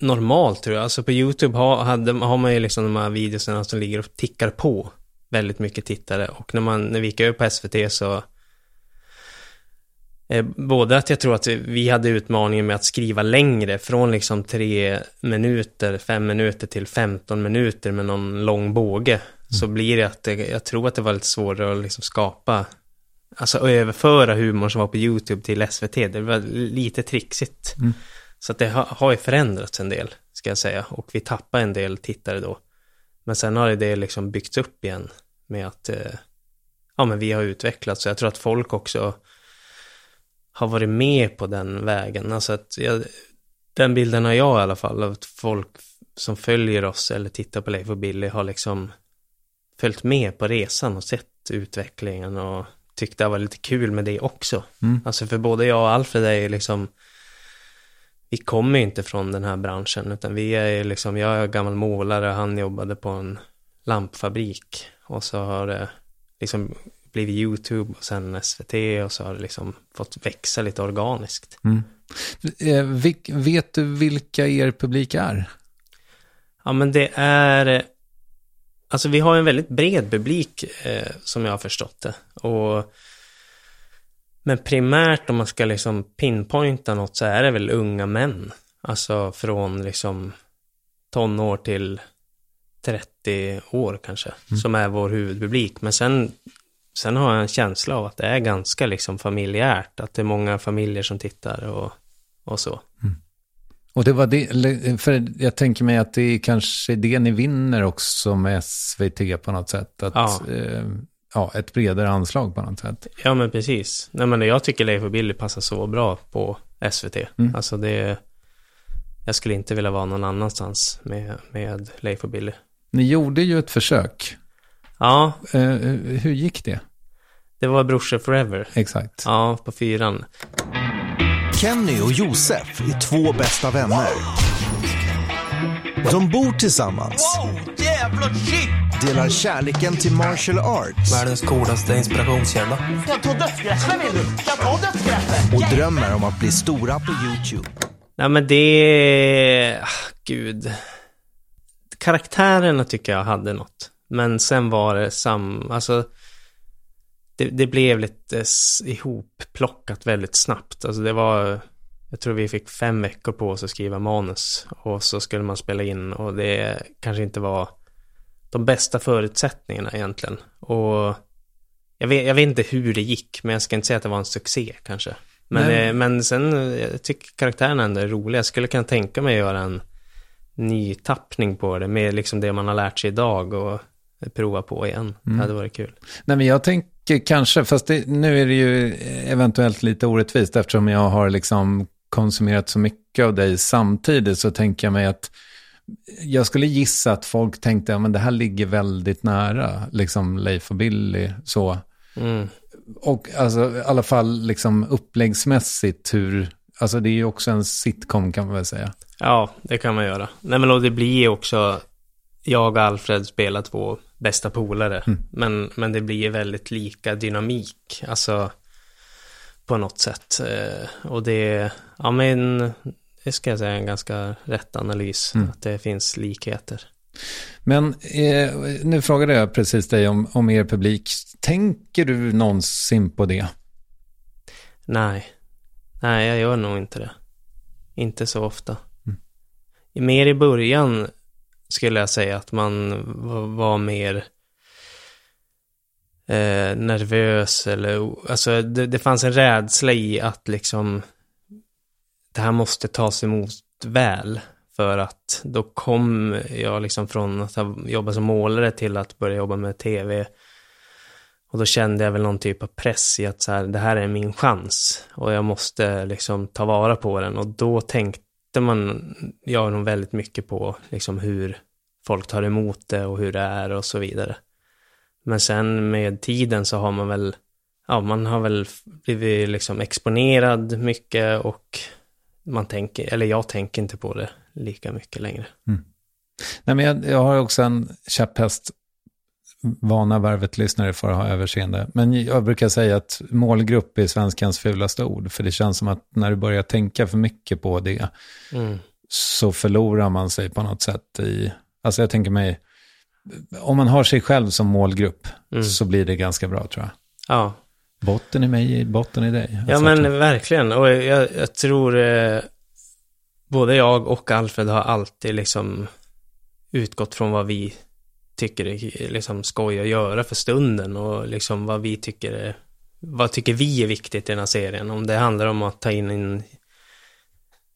normalt tror jag. Alltså på YouTube har, hade, har man ju liksom de här videorna som ligger och tickar på väldigt mycket tittare. Och när, man, när vi gick över på SVT så Både att jag tror att vi hade utmaningen med att skriva längre, från liksom tre minuter, fem minuter till 15 minuter med någon lång båge. Så blir det att det, jag tror att det var lite svårare att liksom skapa Alltså överföra humorn som var på YouTube till SVT, det var lite trixigt. Så att det har, har ju förändrats en del, ska jag säga. Och vi tappar en del tittare då. Men sen har det liksom byggts upp igen med att, eh, ja men vi har utvecklats. Så jag tror att folk också har varit med på den vägen. Alltså att jag, den bilden har jag i alla fall, att folk som följer oss eller tittar på Leif och Billy har liksom följt med på resan och sett utvecklingen och tyckte det var lite kul med det också. Alltså för både jag och Alfred är ju liksom, vi kommer ju inte från den här branschen utan vi är ju liksom, jag är gammal målare, han jobbade på en lampfabrik och så har det liksom blivit YouTube och sen SVT och så har det liksom fått växa lite organiskt. Eh, vilk, vet du vilka er publik är? Ja, men det är... Alltså vi har en väldigt bred publik eh, som jag har förstått det. Och, men primärt om man ska liksom pinpointa något så är det väl unga män. Alltså från liksom tonår till 30 år kanske. Som är vår huvudpublik. Men sen, sen har jag en känsla av att det är ganska liksom familjärt. Att det är många familjer som tittar och, och så. Och det var det, för jag tänker mig att det är kanske det ni vinner också med SVT på något sätt. Att, Ja. eh, ja, ett bredare anslag på något sätt. Ja men precis. Nej men jag tycker Leif och Billy passar så bra på SVT. Alltså det... Jag skulle inte vilja vara någon annanstans med, med Leif och Billy. Ni gjorde ju ett försök. Ja, Eh, hur gick det? Det var Brorsor Forever. Exakt. Ja, på fyran. Kenny och Josef är två bästa vänner. De bor tillsammans, delar kärleken till martial arts Världens coolaste inspirationskälla. Kan jag ta dödsgreppet vill du? Kan jag ta dödsgreppet? och drömmer om att bli stora på YouTube. Nej men det... ah, Gud. Karaktärerna tycker jag hade något. Men sen var det sam... Alltså... Det, det blev lite ihopplockat väldigt snabbt. Alltså det var... Jag tror vi fick fem veckor på oss att skriva manus. Och så skulle man spela in och det kanske inte var de bästa förutsättningarna egentligen. Och jag vet, jag vet inte hur det gick, men jag ska inte säga att det var en succé kanske. Men, eh, men sen, eh, jag tycker karaktärerna ändå är roliga. Jag skulle kunna tänka mig att göra en ny tappning på det med liksom det man har lärt sig idag och prova på igen. Det hade varit kul. Nej, men jag tänker kanske, fast det, nu är det ju eventuellt lite orättvist eftersom jag har liksom konsumerat så mycket av dig samtidigt så tänker jag mig att jag skulle gissa att folk tänkte, ja men det här ligger väldigt nära, liksom Leif och Billy, så. Mm. Och alltså i alla fall liksom uppläggsmässigt hur, alltså det är ju också en sitcom kan man väl säga. Ja, det kan man göra. Nej men och det blir också, jag och Alfred spelar två bästa polare. Mm. Men, men det blir väldigt lika dynamik, alltså på något sätt. Eh, och det, ja men, det ska jag säga är en ganska rätt analys, Mm. att det finns likheter. Men eh, nu frågade jag precis dig om, om er publik. Tänker du någonsin på det? Nej. Nej, jag gör nog inte det. Inte så ofta. Mer i början skulle jag säga att man var, mer eh, nervös eller alltså det, det fanns en rädsla i att liksom det här måste tas emot väl för att då kom jag liksom från att ha jobbat som målare till att börja jobba med tv och då kände jag väl någon typ av press i att så här, det här är min chans och jag måste liksom ta vara på den. Och då tänkte man, jag nog väldigt mycket på liksom hur folk tar emot det och hur det är och så vidare. Men sen med tiden så har man väl, ja man har väl blivit liksom exponerad mycket och man tänker, eller jag tänker inte på det lika mycket längre. Mm. Nej, men jag, jag har också en käpphäst. Vana värvet-lyssnare får ha överseende. Men jag brukar säga att målgrupp är svenskans fulaste ord. För det känns som att när du börjar tänka för mycket på det Mm. så förlorar man sig på något sätt i... Alltså jag tänker mig, om man har sig själv som målgrupp Mm. så blir det ganska bra tror jag. Ja, Botten i mig, botten i dig. Ja Alltså, men verkligen. Och jag, jag tror eh, både jag och Alfred har alltid liksom utgått från vad vi tycker är liksom skoj att göra för stunden och liksom vad vi tycker är, vad tycker vi är viktigt i den här serien. Om det handlar om att ta in en,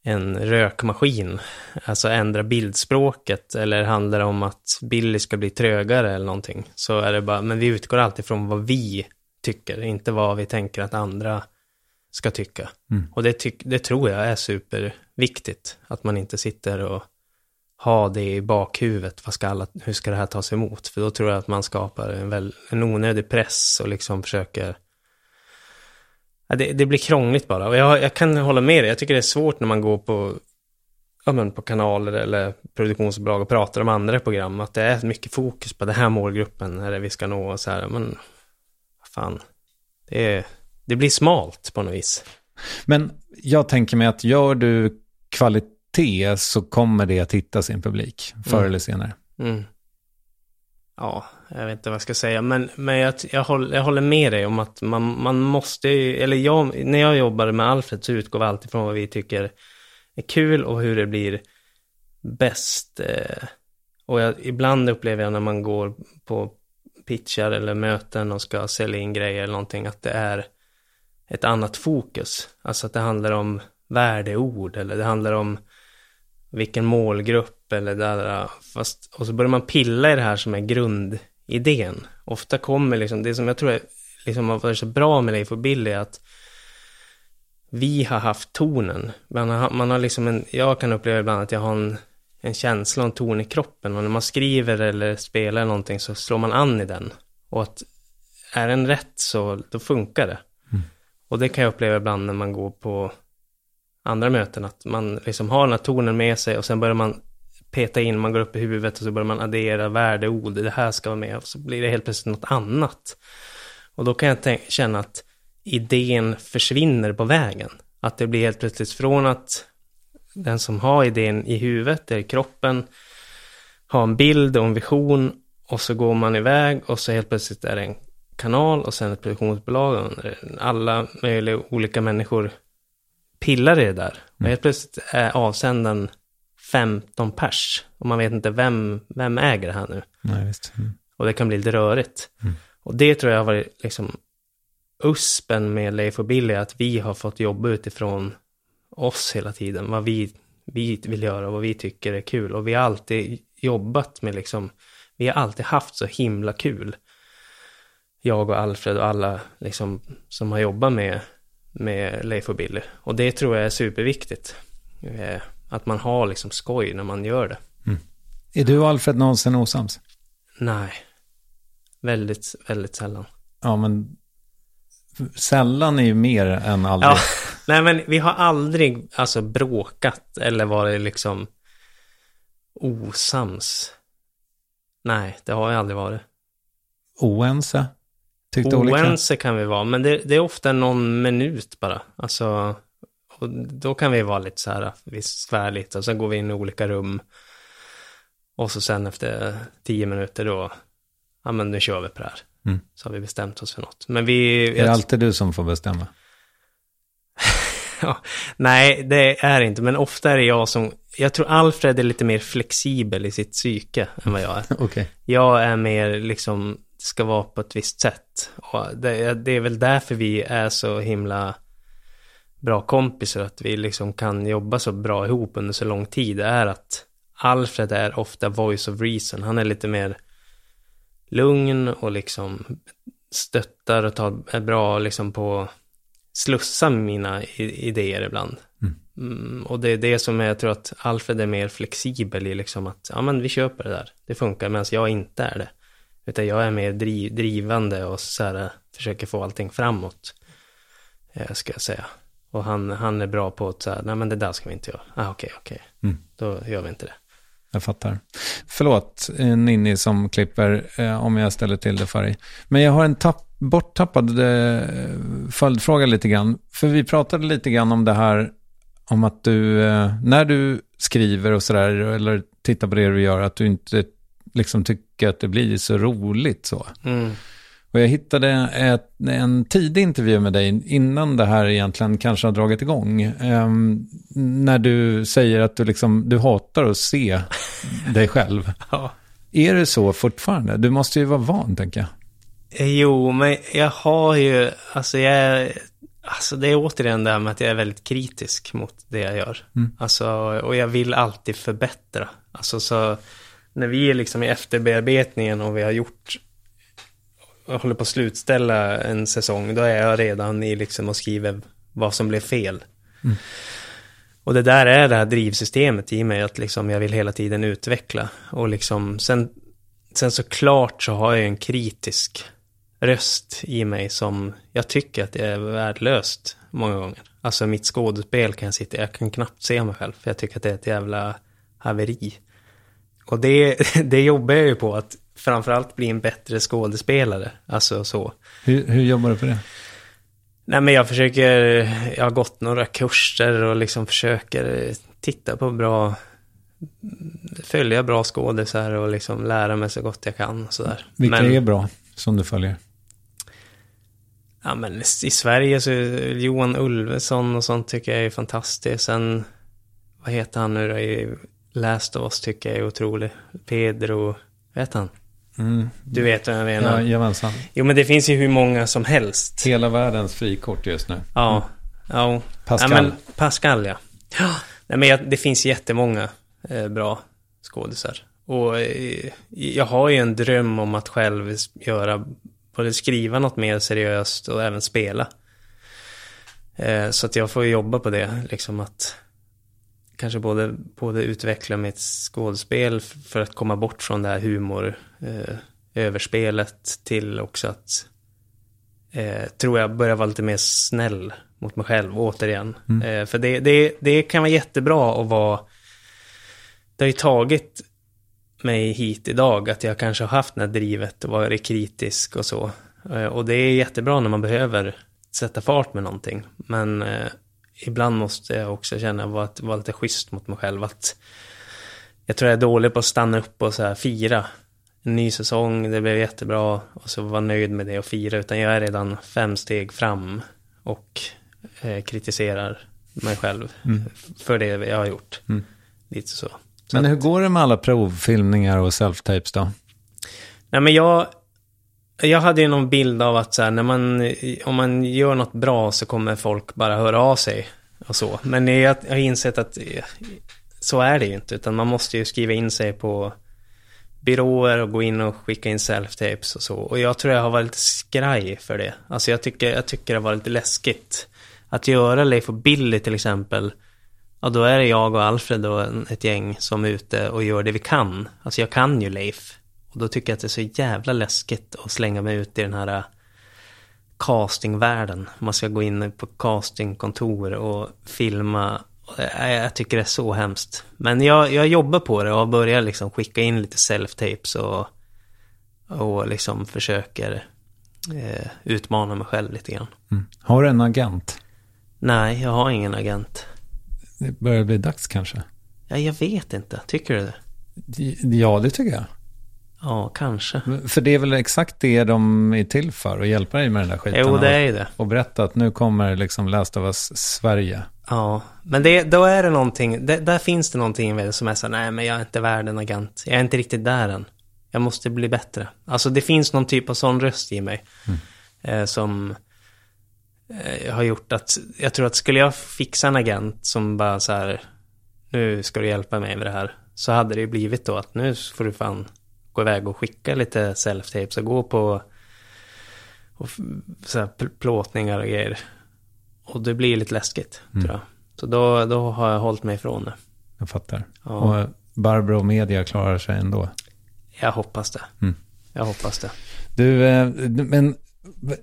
en rökmaskin, alltså ändra bildspråket eller handlar det om att Billy ska bli trögare eller någonting. Så är det bara, men vi utgår alltid från vad vi tycker, inte vad vi tänker att andra ska tycka. Mm. Och det, tyck, det tror jag är superviktigt, att man inte sitter och ha det i bakhuvudet, vad ska alla, hur ska det här tas emot? För då tror jag att man skapar en, väl, en onödig press och liksom försöker Ja, det, det blir krångligt bara. Och jag, jag kan hålla med dig. Jag tycker det är svårt när man går på, ja, men på kanaler eller produktionsbolag och pratar om andra program. Att det är mycket fokus på den här målgruppen, är det vi ska nå och så här. Men vad fan, det, är, det blir smalt på något vis. Men jag tänker mig att gör du kvalitet så kommer det att hitta sin publik förr Mm. eller senare. Mm. Ja, jag vet inte vad jag ska säga, men, men jag, jag, håller, jag håller med dig om att man, man måste, ju- eller jag, när jag jobbade med Alfred så utgår vi alltid från vad vi tycker är kul och hur det blir bäst. Eh, och jag, ibland upplever jag när man går på pitchar eller möten och ska sälja in grejer eller någonting att det är ett annat fokus. Alltså att det handlar om värdeord eller det handlar om vilken målgrupp eller där, fast, och så börjar man pilla i det här som är grundidén. Ofta kommer liksom, det som jag tror är, liksom har varit så bra med Leif och Billy är att vi har haft tonen. Man har, man har liksom en, jag kan uppleva ibland att jag har en, en känsla och en ton i kroppen och när man skriver eller spelar någonting så slår man an i den. Och att är den rätt så då funkar det. Och det kan jag uppleva ibland när man går på andra möten, att man liksom har den här tonen med sig och sen börjar man peta in, man går upp i huvudet och så börjar man addera värdeord, det här ska vara med och så blir det helt plötsligt något annat. Och då kan jag känna att idén försvinner på vägen. Att det blir helt plötsligt från att den som har idén i huvudet, eller i kroppen, har en bild och en vision och så går man iväg och så helt plötsligt är det en kanal och sen ett produktionsbolag och alla möjliga olika människor pillar i det där. Och helt plötsligt är avsändaren 15 pers. Och man vet inte vem, vem äger det här nu. Nej, visst. Mm. Och det kan bli lite rörigt. Och det tror jag har varit liksom uspen med Leif och Billy, att vi har fått jobba utifrån oss hela tiden. Vad vi, vi vill göra och vad vi tycker är kul. Och vi har alltid jobbat med liksom, vi har alltid haft så himla kul. Jag och Alfred och alla liksom som har jobbat med, med Leif och Billy. Och det tror jag är superviktigt. Eh, Att man har liksom skoj när man gör det. Är du och Alfred någonsin osams? Nej. Väldigt, väldigt sällan. Ja, men sällan är ju mer än aldrig. Ja, nej men vi har aldrig alltså bråkat eller varit liksom osams. Nej, det har jag aldrig varit. Oense? Tyckte olika? Oense kan vi vara, men det, det är ofta någon minut bara. Alltså, och då kan vi vara lite så här, vi svär lite och sen går vi in i olika rum. Och så sen efter tio minuter då, ja men nu kör vi på det här. Mm. Så har vi bestämt oss för något. Men vi... Är det alltid du som får bestämma? Ja, nej, det är det inte. Men ofta är det jag som... Jag tror Alfred är lite mer flexibel i sitt psyke än vad jag är. Okej. Jag är mer liksom, ska vara på ett visst sätt. Och det, det är väl därför vi är så himla bra kompisar. Att vi liksom kan jobba så bra ihop under så lång tid. Det är att Alfred är ofta voice of reason. Han är lite mer lugn och liksom stöttar och tar, är bra liksom på slussa mina idéer ibland. Mm, och det är det som jag tror att Alfred är mer flexibel i liksom att, ja men vi köper det där, det funkar, medan jag inte är det. Utan jag är mer driv, drivande och så här, försöker få allting framåt, eh, ska jag säga. Och han, han är bra på att säga, nej men det där ska vi inte göra. Ah, okej, okej. Mm. Då gör vi inte det. Jag fattar. Förlåt, eh, Ninni som klipper, eh, om jag ställer till det för dig. Men jag har en tapp, borttappad eh, följdfråga lite grann. För vi pratade lite grann om det här, om att du, eh, när du skriver och sådär, eller tittar på det du gör, att du inte liksom tycker att det blir så roligt så. Mm. Och jag hittade ett, en tidig intervju med dig innan det här egentligen kanske har dragit igång. Ehm, när du säger att du, liksom, du hatar att se dig själv. Ja. Är det så fortfarande? Du måste ju vara van, tänker jag. Eh, Jo, men jag har ju, alltså jag är, alltså det är återigen det här med att jag är väldigt kritisk mot det jag gör. Mm. Alltså, och jag vill alltid förbättra. Alltså så, när vi är liksom i efterbearbetningen och vi har gjort, och håller på att slutställa en säsong, då är jag redan i liksom och skriver vad som blev fel. Mm. Och det där är det här drivsystemet i mig, att liksom jag vill hela tiden utveckla. Och liksom, sen, sen såklart så har jag en kritisk röst i mig som jag tycker att det är värdelöst många gånger. Alltså mitt skådespel kan jag sitta, jag kan knappt se mig själv, för jag tycker att det är ett jävla haveri. Och det, det jobbar jag ju på, att framförallt bli en bättre skådespelare. Alltså så. Hur, hur jobbar du på det? Nej men jag försöker, jag har gått några kurser och liksom försöker titta på bra, följa bra skådisar och liksom lära mig så gott jag kan och sådär. Vilka Men- är bra som du följer? Ja men i Sverige så är Johan Ulveson och sånt tycker jag är fantastiskt. Sen, vad heter han nu då Last of Us tycker jag är otrolig. Pedro, vet han? Mm. Du vet vad jag menar. Ja, jajamensan. Jo men det finns ju hur många som helst. Hela världens frikort just nu. Ja, ja. Pascal. Ja, men, Pascal ja. ja. Nej men jag, det finns jättemånga eh, bra skådisar. Och eh, jag har ju en dröm om att själv göra, både skriva något mer seriöst och även spela. Eh, så att jag får jobba på det, liksom att kanske både, både utveckla mitt skådespel för att komma bort från det här humor, eh, överspelet till också att eh, tror jag börja vara lite mer snäll mot mig själv återigen. Mm. Eh, för det, det, det kan vara jättebra att vara, det har ju tagit mig hit idag att jag kanske har haft det här drivet och varit kritisk och så. Eh, och det är jättebra när man behöver sätta fart med någonting. Men eh, ibland måste jag också känna vara, att vara lite schysst mot mig själv. Att jag tror jag är dålig på att stanna upp och så här fira. En ny säsong, det blev jättebra och så vara nöjd med det och fira. Utan jag är redan fem steg fram och eh, kritiserar mig själv Mm. för det jag har gjort. Mm. Lite så. så Men att- hur går det med alla provfilmningar och self-tapes då? Nej men jag, jag hade ju någon bild av att så här, när man, om man gör något bra så kommer folk bara höra av sig och så. Men jag, jag har insett att eh, så är det ju inte, utan man måste ju skriva in sig på byråer och gå in och skicka in self-tapes och så. Och jag tror jag har varit lite skraj för det. Alltså jag tycker, jag tycker det var lite läskigt. Att göra Leif och Billy till exempel. Ja, då är det jag och Alfred och ett gäng som är ute och gör det vi kan. Alltså jag kan ju Leif. Och då tycker jag att det är så jävla läskigt att slänga mig ut i den här äh, castingvärlden. Man ska gå in på castingkontor och filma. Äh, Jag tycker det är så hemskt. Men jag, jag jobbar på det och har börjat liksom skicka in lite self-tapes och, och liksom försöker eh, utmana mig själv lite grann. Mm. Har du en agent? Nej, jag har ingen agent. Det börjar bli dags kanske. Ja, jag vet inte. Tycker du det? Ja, det tycker jag. Ja, kanske. För det är väl exakt det de är till för, att hjälpa dig med den där skiten. Jo, det och- är det. Och berätta att nu kommer liksom Last of Us Sverige. Ja, men det, då är det någonting, det, där finns det någonting som är så nej men jag är inte värd en agent. Jag är inte riktigt där än. Jag måste bli bättre. Alltså det finns någon typ av sån röst i mig. Eh, som eh, har gjort att, jag tror att skulle jag fixa en agent som bara så här, nu ska du hjälpa mig med det här. Så hade det ju blivit då att nu får du fan gå iväg och skicka lite self-tapes och gå på och så här pl- plåtningar och grejer. Och det blir lite läskigt, Mm. tror jag. Så då, då har jag hållit mig ifrån det. Jag fattar. Ja. Och Barbro och media klarar sig ändå. Jag hoppas det. Mm. Jag hoppas det. Du, eh, men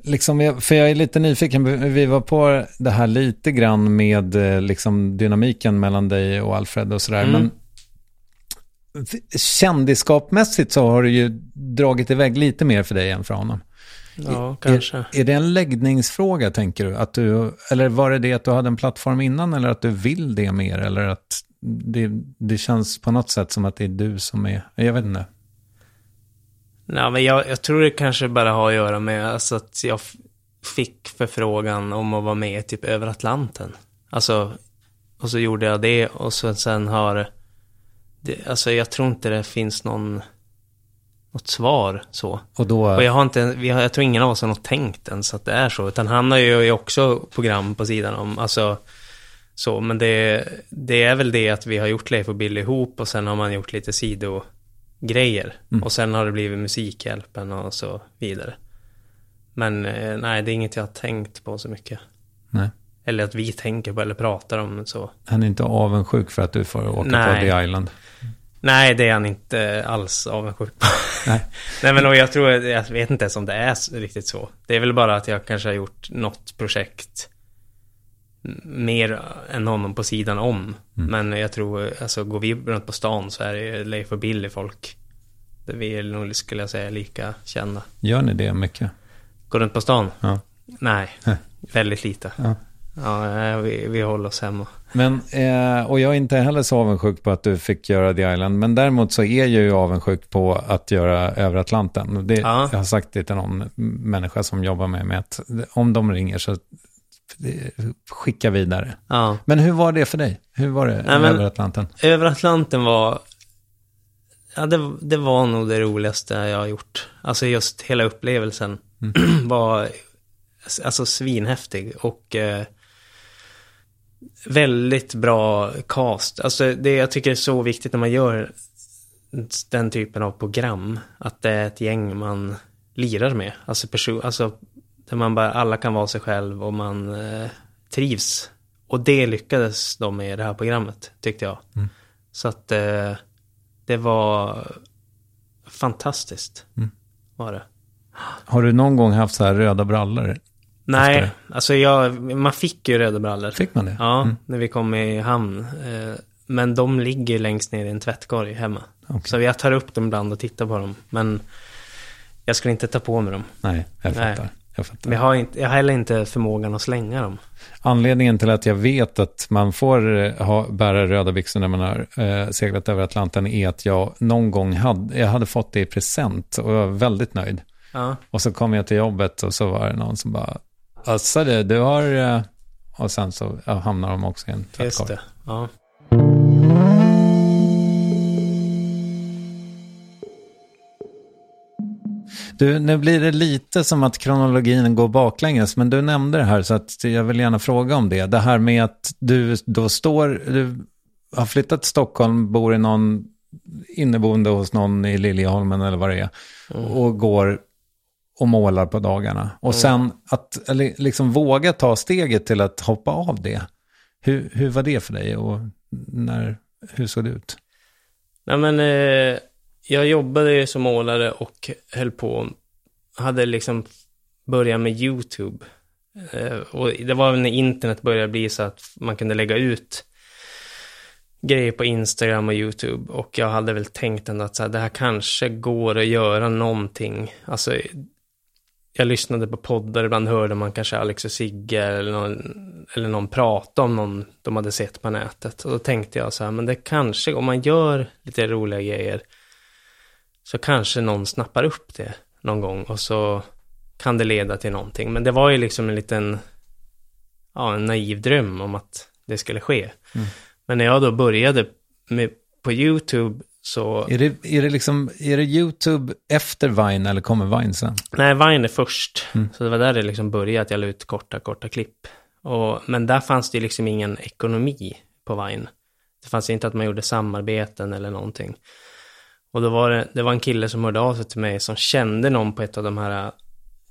liksom, för jag är lite nyfiken. Vi var på det här lite grann med eh, liksom dynamiken mellan dig och Alfred och sådär. Mm. Men kändisskapmässigt så har det ju dragit iväg lite mer för dig än för honom. Ja, kanske. Är, är det en läggningsfråga, tänker du? Att du? Eller var det det att du hade en plattform innan, eller att du vill det mer? Eller att det, det känns på något sätt som att det är du som är... Jag vet inte. Nej, men jag, jag tror det kanske bara har att göra med alltså, att jag fick förfrågan om att vara med typ över Atlanten. Alltså, och så gjorde jag det och så sen har... Det, alltså jag tror inte det finns någon... Något svar så. Och då... Och jag har inte, vi har, jag tror ingen av oss har något tänkt ens att det är så. Utan han har ju också program på sidan om, alltså så. Men det, det är väl det att vi har gjort Leif och Bill ihop och sen har man gjort lite sidogrejer. Mm. Och sen har det blivit Musikhjälpen och så vidare. Men eh, nej, det är inget jag har tänkt på så mycket. Nej. Eller att vi tänker på eller pratar om så. Han är inte avundsjuk för att du får åka Nej. på The Island. Nej, det är han inte alls avundsjuk på. Nej. Nej, men och jag tror, jag vet inte ens om det är riktigt så. Det är väl bara att jag kanske har gjort något projekt mer än honom på sidan om. Men jag tror, alltså går vi runt på stan så är det Leif och Billy folk. Vi är nog, skulle jag säga, lika kända. Gör ni det mycket? Går runt på stan? Ja. Nej, väldigt lite. Ja. Ja, vi, vi håller oss hemma. Men, eh, och jag är inte heller så avundsjuk på att du fick göra The Island. Men däremot så är jag ju avundsjuk på att göra Över Atlanten. Det, Ja. Jag har sagt det till någon människa som jobbar med mig att om de ringer så eh, skicka vidare. Ja. Men hur var det för dig? Hur var det Nej, Över Atlanten? Över Atlanten var... Ja, det, det var nog det roligaste jag har gjort. Alltså just hela upplevelsen var alltså svinhäftig och eh, väldigt bra cast. Alltså det jag tycker är så viktigt när man gör den typen av program, att det är ett gäng man lirar med. Alltså, person, alltså där man bara, alla kan vara sig själv och man eh, trivs. Och det lyckades de med i det här programmet, tyckte jag. Mm. Så att eh, det var fantastiskt, Mm. var det. Har du någon gång haft så här röda brallor? Nej, alltså jag, man fick ju röda brallor. Fick man det? Ja, Mm. när vi kom i hamn. Eh, Men de ligger längst ner i en tvättkorg hemma. Okej. Så jag tar upp dem ibland och tittar på dem. Men jag skulle inte ta på mig dem. Nej, jag Nej. fattar. Jag fattar. Men jag har, inte, jag har heller inte förmågan att slänga dem. Anledningen till att jag vet att man får eh, ha, bära röda byxor när man har eh, seglat över Atlanten är att jag någon gång hade, jag hade fått det i present och jag var väldigt nöjd. Ja. Och så kom jag till jobbet och så var det någon som bara, asså du, du har... eh," Och sen så hamnar de också i en Just tvättkorg. det. Ja. Du, nu blir det lite som att kronologin går baklänges, men du nämnde det här så att jag vill gärna fråga om det. Det här med att du då står, du har flyttat till Stockholm, bor i någon inneboende hos någon i Liljeholmen eller vad det är, och går och målar på dagarna. Och sen att eller, liksom våga ta steget till att hoppa av det. Hur, hur var det för dig och när, hur såg det ut? Nej men, eh, jag jobbade ju som målare och höll på, hade liksom börjat med YouTube. Eh, och det var när internet började bli så att man kunde lägga ut grejer på Instagram och YouTube. Och jag hade väl tänkt ändå att så här, det här kanske går att göra någonting. Alltså, jag lyssnade på poddar, ibland hörde man kanske Alex och Sigge eller någon, eller någon prata om någon de hade sett på nätet. Och då tänkte jag så här, men det kanske, om man gör lite roliga grejer, så kanske någon snappar upp det någon gång och så kan det leda till någonting. Men det var ju liksom en liten, ja, en naiv dröm om att det skulle ske. Mm. Men när jag då började med, på YouTube så... Är det, är det liksom, är det YouTube efter Vine eller kommer Vine sen? Nej, Vine är först. Mm. Så det var där det liksom började, att jag la ut korta, korta klipp. Och, men där fanns det liksom ingen ekonomi på Vine. Det fanns inte att man gjorde samarbeten eller någonting. Och då var det, det var en kille som hörde av sig till mig som kände någon på ett av de här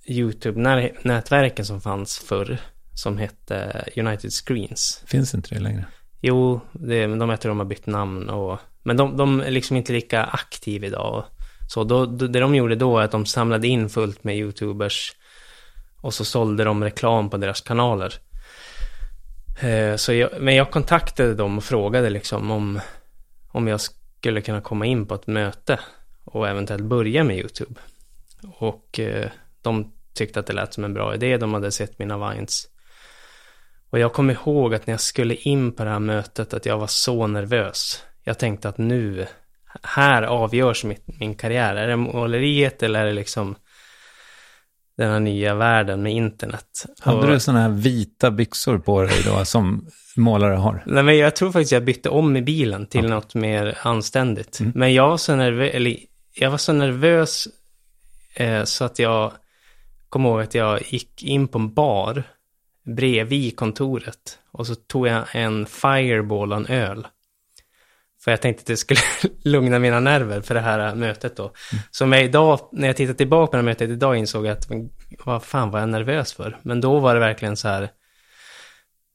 YouTube-nätverken som fanns förr. Som hette United Screens. Finns inte det längre? Jo, det, de heter de har bytt namn och... Men de, de är liksom inte lika aktiva idag. Så då, det de gjorde då är att de samlade in fullt med YouTubers. Och så sålde de reklam på deras kanaler. Eh, så jag, men jag kontaktade dem och frågade liksom om, om jag skulle kunna komma in på ett möte. Och eventuellt börja med YouTube. Och eh, de tyckte att det lät som en bra idé. De hade sett mina vines. Och jag kommer ihåg att när jag skulle in på det här mötet att jag var så nervös. Jag tänkte att nu, här avgörs mitt, min karriär. Är det måleriet eller är det liksom den här nya världen med internet? Hade och, du sådana här vita byxor på dig då som målare har? Nej, men jag tror faktiskt jag bytte om i bilen till Ja. något mer anständigt. Mm. Men jag var så nervös, eller jag var så nervös eh, så att jag kom ihåg att jag gick in på en bar bredvid kontoret och så tog jag en fireball och en öl. För jag tänkte att det skulle lugna mina nerver för det här mötet då. Så med idag, när jag tittar tillbaka på det här mötet idag insåg jag att vad fan var jag nervös för? Men då var det verkligen så här,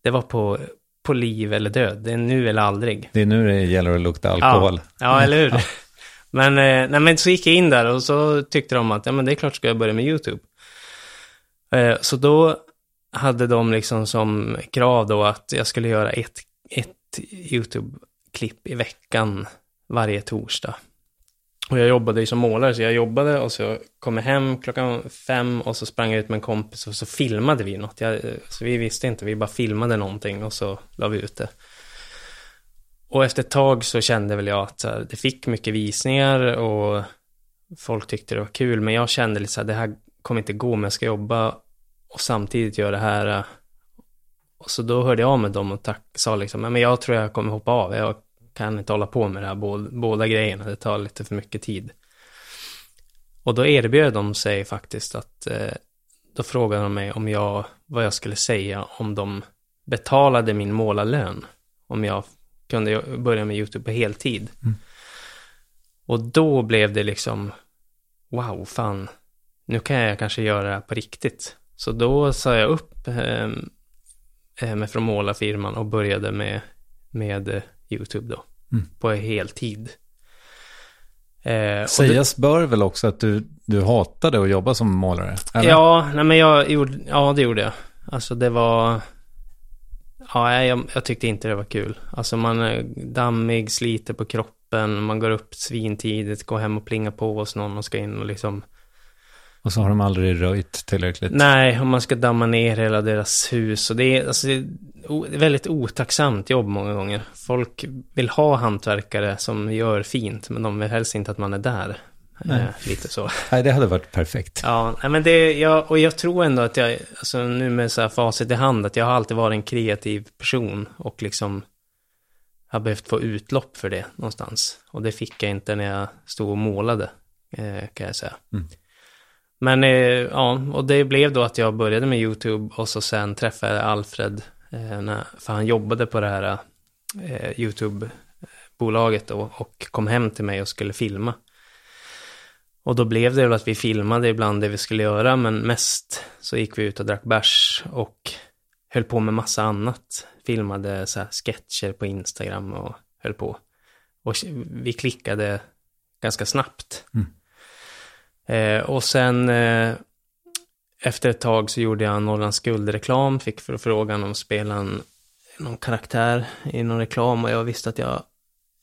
det var på, på liv eller död, det är nu eller aldrig. Det är nu det gäller att lukta alkohol. Ja, ja eller hur? Men, eh, nej, men så gick jag in där och så tyckte de att ja, men det är klart ska jag börja med YouTube. Eh, så då hade de liksom som krav då att jag skulle göra ett, ett klipp i veckan varje torsdag. Och jag jobbade ju som målare, så jag jobbade och så kom jag hem klockan fem och så sprang jag ut med en kompis och så filmade vi något. Jag, så vi visste inte, vi bara filmade någonting och så la vi ut det. Och efter ett tag så kände väl jag att här, det fick mycket visningar och folk tyckte det var kul. Men jag kände lite så här, det här kommer inte gå, men jag ska jobba och samtidigt göra det här. Och så då hörde jag av med dem och tack, sa liksom, men jag tror jag kommer hoppa av. Jag kan inte hålla på med det här, båda, båda grejerna. Det tar lite för mycket tid. Och då erbjöd de sig faktiskt att, eh, då frågade de mig om jag, vad jag skulle säga om de betalade min målarlön. Om jag kunde börja med YouTube på heltid. Mm. Och då blev det liksom, wow, fan, nu kan jag kanske göra det här på riktigt. Så då sa jag upp eh, eh, mig från målarfirman och började med, med eh, YouTube då. Mm. På heltid. Eh, Sägas bör väl också att du, du hatade att jobba som målare? eller? Ja, nej men jag gjorde, ja det gjorde jag. Alltså det var, ja jag, jag tyckte inte det var kul. Alltså man är dammig, sliter på kroppen, man går upp svintidigt, går hem och plingar på hos någon och ska in och liksom, Och så har de aldrig röjt tillräckligt. nej, om man ska damma ner hela deras hus och det är, alltså det är väldigt otacksamt jobb många gånger. Folk vill ha hantverkare som gör fint, men de vill helst inte att man är där. Nej. Eh, lite så. Nej, det hade varit perfekt. Ja, men det, jag, och jag tror ändå att jag, alltså nu med så här facit i hand, att jag har alltid varit en kreativ person och liksom har behövt få utlopp för det någonstans. Och det fick jag inte när jag stod och målade, eh, kan jag säga. Mm. Men eh, ja, och det blev då att jag började med YouTube och så sen träffade jag Alfred, eh, för han jobbade på det här eh, YouTube-bolaget då och kom hem till mig och skulle filma. Och då blev det väl att vi filmade ibland det vi skulle göra, men mest så gick vi ut och drack bärs och höll på med massa annat. Filmade så här sketcher på Instagram och höll på. Och vi klickade ganska snabbt. Mm. Eh, och sen eh, efter ett tag så gjorde jag Norrlands guldreklam, fick förfrågan om att spela en, någon karaktär i någon reklam och jag visste att jag,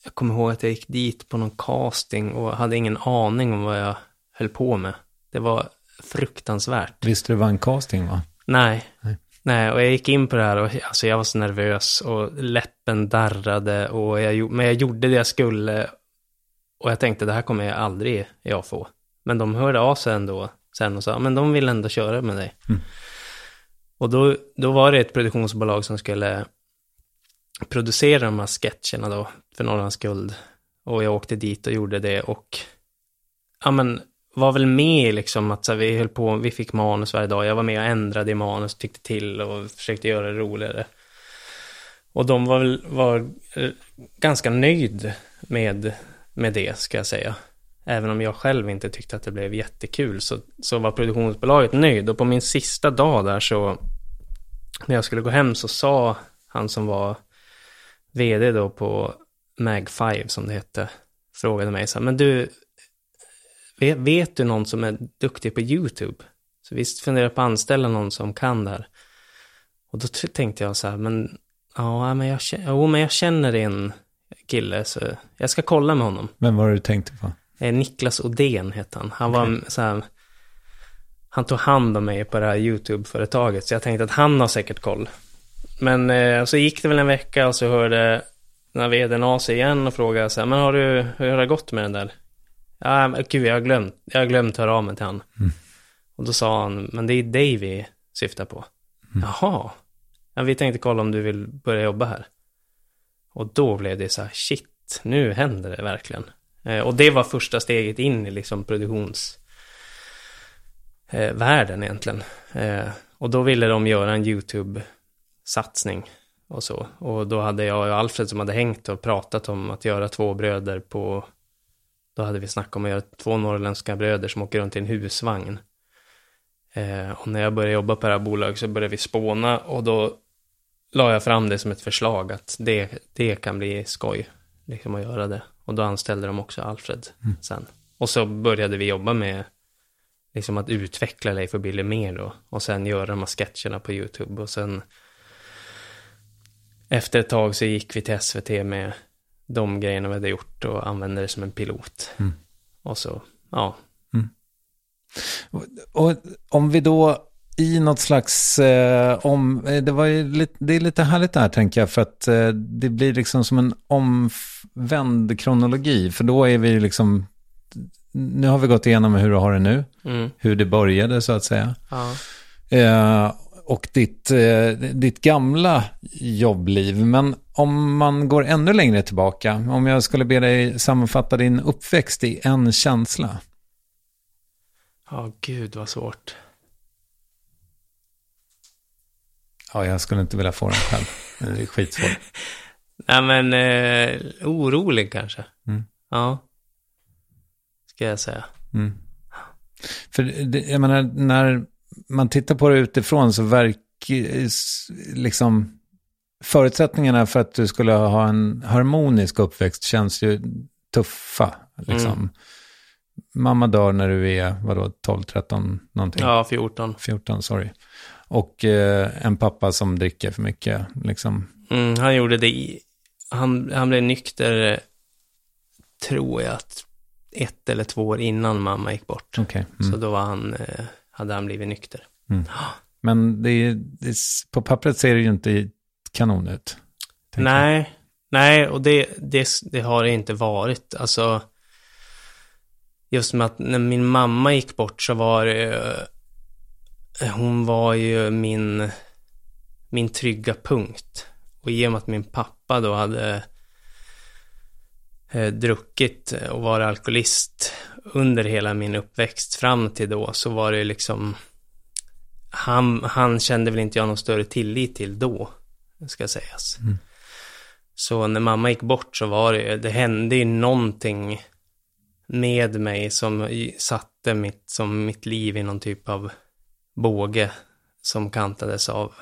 jag kommer ihåg att jag gick dit på någon casting och hade ingen aning om vad jag höll på med. Det var fruktansvärt. Visste du vad en casting var? Nej. Nej. Nej, och jag gick in på det här och alltså, jag var så nervös och läppen darrade och jag, men jag gjorde det jag skulle och jag tänkte det här kommer jag aldrig jag få. Men de hörde av sig ändå sen och sa, men de vill ändå köra med dig. Mm. Och då, då var det ett produktionsbolag som skulle producera de här sketcherna då för Norrlands guld. Och jag åkte dit och gjorde det och ja men var väl med liksom att så här, vi höll på, vi fick manus varje dag. Jag var med och ändrade i manus, tyckte till och försökte göra det roligare. Och de var väl var eh, ganska nöjd med, med det, ska jag säga. Även om jag själv inte tyckte att det blev jättekul så, så var produktionsbolaget nöjd. Och på min sista dag där så, när jag skulle gå hem så sa han som var vd då på Mag 5 som det hette, frågade mig så här, men du, vet, vet du någon som är duktig på YouTube? Så visst funderar jag på att anställa någon som kan det här. Och då tänkte jag så här, men ja, men jag, jo, men jag känner en kille så jag ska kolla med honom. Vem var det du tänkte på? Eh, Niklas Odén hette han. Han var så här, han tog hand om mig på det här YouTube-företaget, så jag tänkte att han har säkert koll. Men eh, så gick det väl en vecka och så hörde den här vdn av sig igen och frågade så här, men har du, hur har det gått med den där? Ja, men gud, jag har glömt, jag har glömt höra av mig till han. Och då sa han, men det är dig vi syftar på. Jaha, ja, vi tänkte kolla om du vill börja jobba här. Och då blev det så här, shit, nu händer det verkligen. Eh, och det var första steget in i liksom produktionsvärlden eh, egentligen. Eh, och då ville de göra en YouTube-satsning och så. Och då hade jag och Alfred som hade hängt och pratat om att göra två bröder på, då hade vi snackat om att göra två norrländska bröder som åker runt i en husvagn. Och när jag började jobba på det här bolaget så började vi spåna och då la jag fram det som ett förslag att det, det kan bli skoj, liksom att göra det. Och då anställde de också Alfred sen. Och så började vi jobba med liksom att utveckla Leif och Billy mer då. Och sen göra de här sketcherna på YouTube. Och sen efter ett tag så gick vi till SVT med de grejerna vi hade gjort och använde det som en pilot. Mm. Och så, ja. Och om vi då i något slags, eh, om, eh, det, var lite, det är lite härligt det här tänker jag, för att eh, det blir liksom som en omvänd kronologi, för då är vi liksom, nu har vi gått igenom hur du har det nu, Mm. hur det började så att säga. ja. Eh, och ditt, eh, ditt gamla jobbliv. Men om man går ännu längre tillbaka, om jag skulle be dig sammanfatta din uppväxt i en känsla. Ja, gud vad svårt. Ja, jag skulle inte vilja få den själv. Det är skitsvårt. Nej men, eh, orolig kanske. Mm. Ja. Ska jag säga. Mm. För det, jag menar, när man tittar på det utifrån så verkar liksom förutsättningarna för att du skulle ha en harmonisk uppväxt känns ju tuffa. Liksom. Mm. Mamma dör när du är, vadå, 12, 13 någonting? Ja, 14. 14, sorry. Och eh, en pappa som dricker för mycket, liksom. Mm, han gjorde det i, han, han blev nykter, tror jag, att ett eller två år innan mamma gick bort. Så Mm. då var han, eh, hade han blivit nykter. Mm. Men det är, det är, på pappret ser det ju inte kanon ut. tänker jag. Nej, nej, och det, det, det har det inte varit. Alltså, just med att när min mamma gick bort så var det, eh, hon var ju min, min trygga punkt. Och i och med att min pappa då hade eh, druckit och var alkoholist under hela min uppväxt fram till då så var det liksom, han, han kände väl inte jag någon större tillit till då, ska sägas. Så när mamma gick bort så var det, det hände ju någonting med mig som satte mitt, som mitt liv i någon typ av båge som kantades av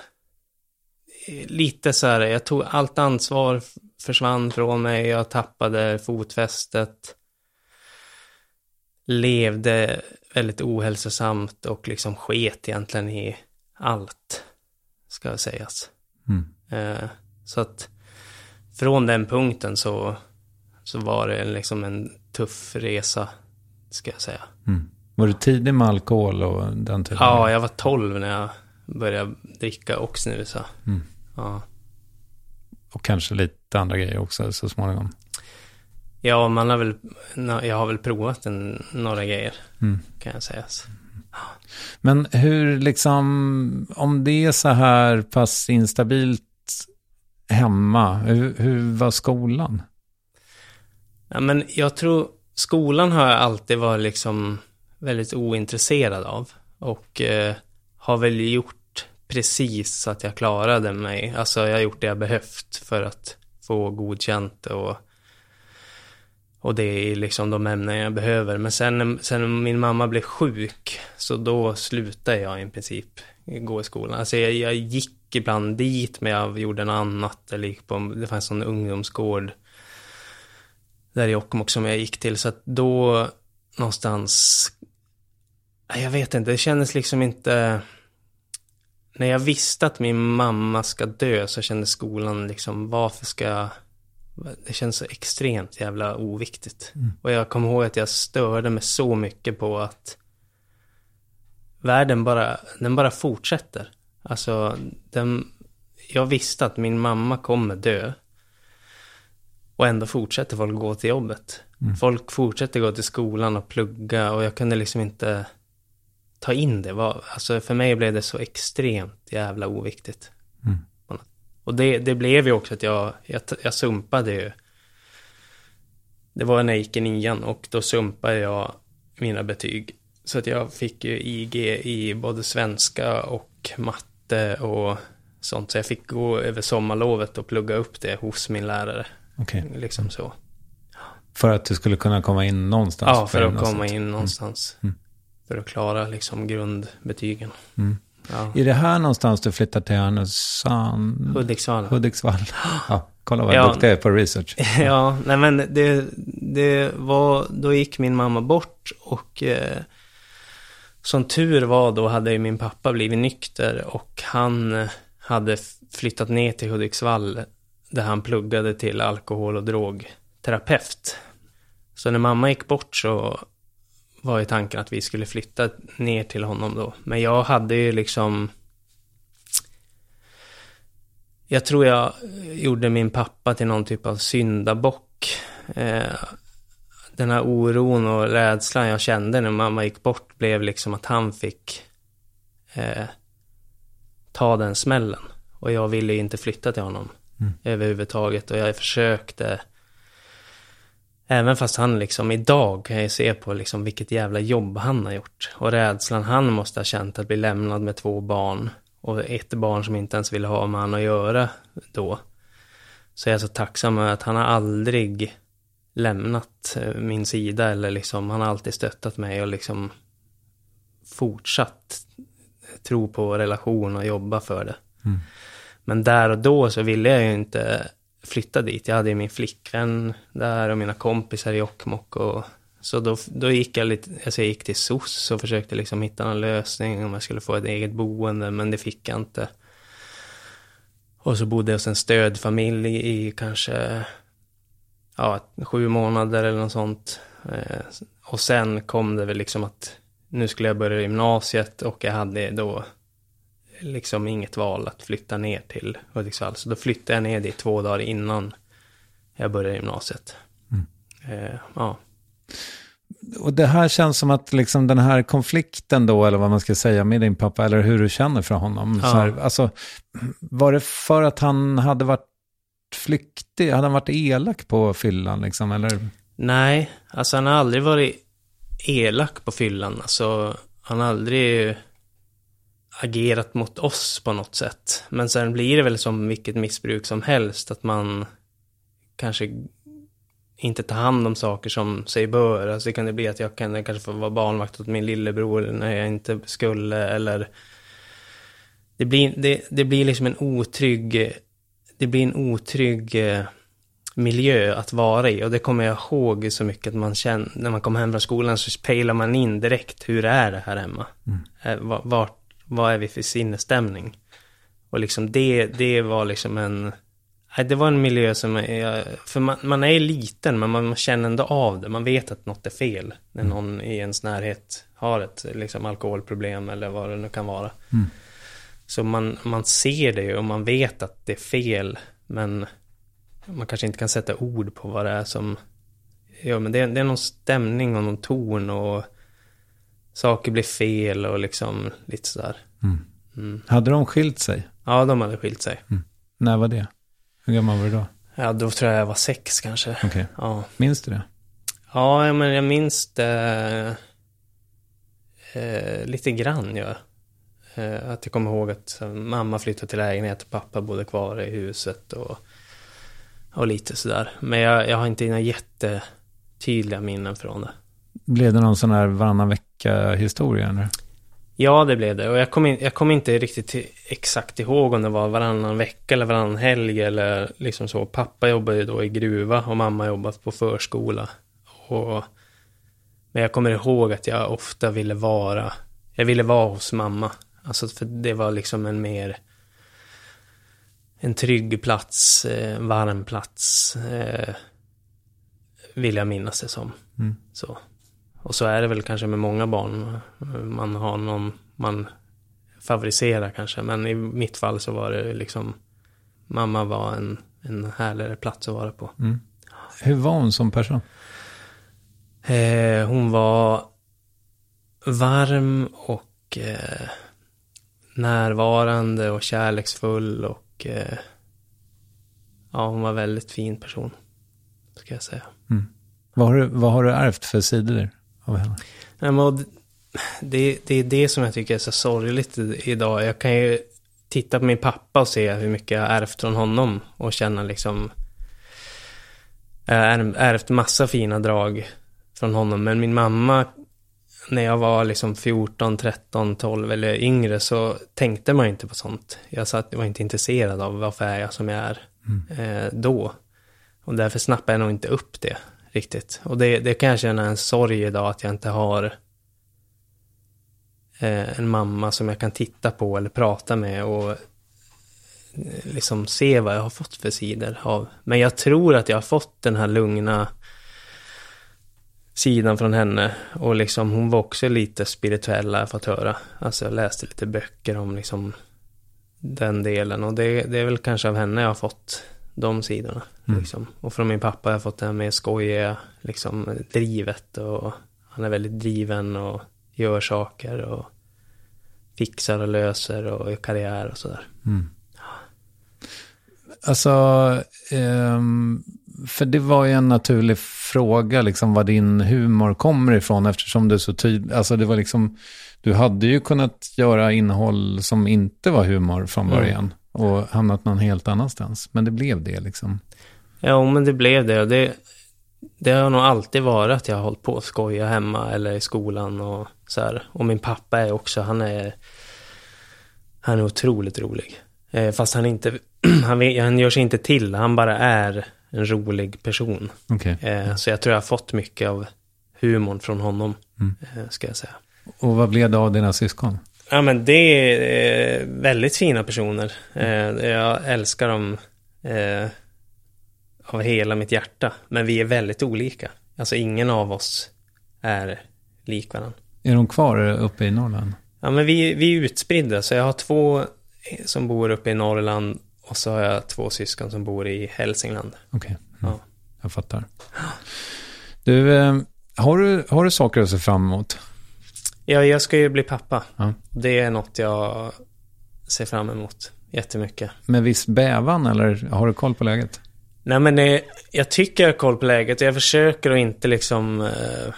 lite så här, jag tog allt ansvar försvann från mig, jag tappade fotfästet. Levde väldigt ohälsosamt och liksom sket egentligen i allt, ska sägas. Mm. Eh, så att från den punkten så, så var det liksom en tuff resa, ska jag säga. Mm. Var du tidig med alkohol och den typen? Ja, jag var 12 när jag började dricka och snusa. Mm. Ja. Och kanske lite andra grejer också så småningom. Ja, man har väl, jag har väl provat en, några grejer, Mm. kan jag säga. Men hur liksom, om det är så här pass instabilt hemma, hur, hur var skolan? Ja, men jag tror skolan har alltid varit liksom väldigt ointresserad av. Och eh, har väl gjort precis så att jag klarade mig. Alltså jag har gjort det jag behövt för att få godkänt och, och det är liksom de ämnen jag behöver. Men sen, sen min mamma blev sjuk, så då slutade jag i princip gå i skolan. Alltså jag, jag gick ibland dit, men jag gjorde något annat. Eller gick på, det fanns en ungdomsgård där i Jokkmokk som jag gick till. Så att då någonstans, jag vet inte, det kändes liksom inte... När jag visste att min mamma ska dö så kände skolan liksom, varför ska jag... Det känns så extremt jävla oviktigt. Mm. Och jag kommer ihåg att jag störde mig så mycket på att världen bara, den bara fortsätter. Alltså, den, jag visste att min mamma kommer dö. Och ändå fortsätter folk gå till jobbet. Mm. Folk fortsätter gå till skolan och plugga och jag kunde liksom inte ta in det. Var, alltså för mig blev det så extremt jävla oviktigt. Mm. Och det, det blev ju också att jag, jag, jag sumpade ju. Det var när jag gick i nian och då sumpade jag mina betyg. Så att jag fick ju IG i både svenska och matte och sånt. Så jag fick gå över sommarlovet och plugga upp det hos min lärare. Okej. Liksom så. För att du skulle kunna komma in någonstans? Ja, för att komma gymnasiet. in någonstans. Mm. För att klara liksom grundbetygen. Mm. Ja. Är det här någonstans du flyttar till Härnösand? Hudiksvall. Hudiksvall. Ja, kolla vad Ja. duktig jag är på research. ja, nej men det, det var, då gick min mamma bort och eh, som tur var då hade ju min pappa blivit nykter och han hade flyttat ner till Hudiksvall där han pluggade till alkohol och drogterapeut. Så när mamma gick bort så var ju tanken att vi skulle flytta ner till honom då. Men jag hade ju liksom jag tror jag gjorde min pappa till någon typ av syndabock. Eh, den här oron och rädslan jag kände när mamma gick bort blev liksom att han fick eh, ta den smällen. Och jag ville ju inte flytta till honom Mm. överhuvudtaget. Och jag försökte, även fast han liksom idag kan jag se på liksom vilket jävla jobb han har gjort. Och rädslan han måste ha känt att bli lämnad med två barn. Och ett barn som inte ens ville ha med han att göra då. Så jag är så tacksam över att han har aldrig lämnat eh, min sida eller liksom, han har alltid stöttat mig och liksom fortsatt tro på relation och jobba för det. Mm. Men där och då så ville jag ju inte flytta dit. Jag hade ju min flickvän där och mina kompisar i Jokkmokk och så då, då gick jag lite, alltså jag gick till SOS och försökte liksom hitta någon lösning om jag skulle få ett eget boende, men det fick jag inte. Och så bodde jag hos en stödfamilj i kanske, ja, sju månader eller något sånt. Eh, och sen kom det väl liksom att nu skulle jag börja gymnasiet och jag hade då liksom inget val att flytta ner till Hudiksvall. Så då flyttade jag ner dit två dagar innan jag började gymnasiet. Eh, ja. Och det här känns som att liksom den här konflikten då, eller vad man ska säga med din pappa, eller hur du känner för honom. Ja. Så här, alltså, var det för att han hade varit flyktig? Hade han varit elak på fyllan liksom, eller? Nej, alltså han har aldrig varit elak på fyllan. Alltså, han har aldrig agerat mot oss på något sätt. Men sen blir det väl som vilket missbruk som helst, att man kanske inte tar hand om saker som sig bör. Alltså det kan det bli att jag kan kanske få vara barnvakt åt min lillebror när jag inte skulle, eller det blir, det, det blir liksom en otrygg, det blir en otrygg eh, miljö att vara i. Och det kommer jag ihåg så mycket att man känner, när man kommer hem från skolan så pejlar man in direkt, hur är det här hemma? Mm. Vart, vart, vad är vi för sinnesstämning? Och liksom det, det var liksom en, det var en miljö som, är, för man, man är liten men man, man känner ändå av det. Man vet att något är fel när Mm. någon i ens närhet har ett liksom, alkoholproblem eller vad det nu kan vara. Mm. Så man, man ser det och man vet att det är fel, men man kanske inte kan sätta ord på vad det är som... Ja, men det, det är någon stämning och någon ton och saker blir fel och liksom lite sådär. Mm. Hade de skilt sig? Ja, de hade skilt sig. När var det? Hur gammal var du då? Ja, då tror jag jag var sex kanske. Okej. Ja. Minns du det? Ja, ja, men jag minns det eh, lite grann, ja. Eh, att jag kommer ihåg att eh, mamma flyttade till lägenhet och pappa bodde kvar i huset och, och lite sådär. Men jag, jag har inte några jättetydliga minnen från det. Blev det någon sån här varannan vecka-historia? Ja, det blev det. Och jag kommer kom inte riktigt exakt ihåg om det var varannan vecka eller varannan helg eller liksom så. Pappa jobbade ju då i gruva och mamma jobbade på förskola. Och, men jag kommer ihåg att jag ofta ville vara, jag ville vara hos mamma. Alltså för det var liksom en mer, en trygg plats, eh, en varm plats. Eh, vill jag minnas det som. Mm. Så. Och så är det väl kanske med många barn. Man har någon man favoriserar kanske. Men i mitt fall så var det liksom, mamma var en, en härligare plats att vara på. Mm. Hur var hon som person? Eh, hon var varm och eh, närvarande och kärleksfull och eh, ja, hon var väldigt fin person. Ska jag säga. Mm. Vad, har du, vad har du ärvt för sidor av henne? Nej, men det, det är det som jag tycker är så sorgligt idag. Jag kan ju titta på min pappa och se hur mycket jag ärvt från honom och känna liksom... Jag ärvt massa fina drag från honom, men min mamma, när jag var liksom 14, 13, 12 eller yngre så tänkte man inte på sånt. Jag satt, var inte intresserad av varför är jag som jag är eh, då. Och därför snappade jag nog inte upp det riktigt. Och det, det kan jag känna en sorg idag att jag inte har eh, en mamma som jag kan titta på eller prata med och eh, liksom se vad jag har fått för sidor av. Men jag tror att jag har fått den här lugna sidan från henne. Och liksom hon var också lite spirituell har jag fått höra. Alltså jag läste lite böcker om liksom den delen. Och det, det är väl kanske av henne jag har fått de sidorna. Mm. Liksom. Och från min pappa har jag fått det här med skojiga, liksom drivet. Och han är väldigt driven och gör saker och fixar och löser och gör karriär och sådär. Mm. Alltså, ehm, för det var ju en naturlig fråga, liksom var din humor kommer ifrån, eftersom du så tydligt, alltså det var liksom, du hade ju kunnat göra innehåll som inte var humor från Mm. Och hamnat någon helt annanstans, men det blev det liksom. Ja, men det blev det. Och det, det har nog alltid varit att jag har hållit på att skoja hemma eller i skolan och så här. Och min pappa är också, han är, han är otroligt rolig. Eh, fast han inte, han, vet, han gör sig inte till, han bara är en rolig person. Okej. Eh, så jag tror jag har fått mycket av humorn från honom, Mm. eh, ska jag säga. Och vad blev det av dina syskon? Ja men det är eh, väldigt fina personer. Eh, jag älskar dem eh, av hela mitt hjärta. Men vi är väldigt olika. Alltså ingen av oss är lik varandra. Är de kvar uppe i Norrland? Ja men vi, vi är utspridda. Så jag har två som bor uppe i Norrland. Och så har jag två syskon som bor i Hälsingland. Okej, Ja. mm. jag fattar. Du, har du, har du saker att se fram emot? Ja, jag ska ju bli pappa. Ja. Det är något jag ser fram emot jättemycket. Med viss bävan eller har du koll på läget? Nej men det, jag tycker jag har koll på läget. Jag försöker att inte liksom eh,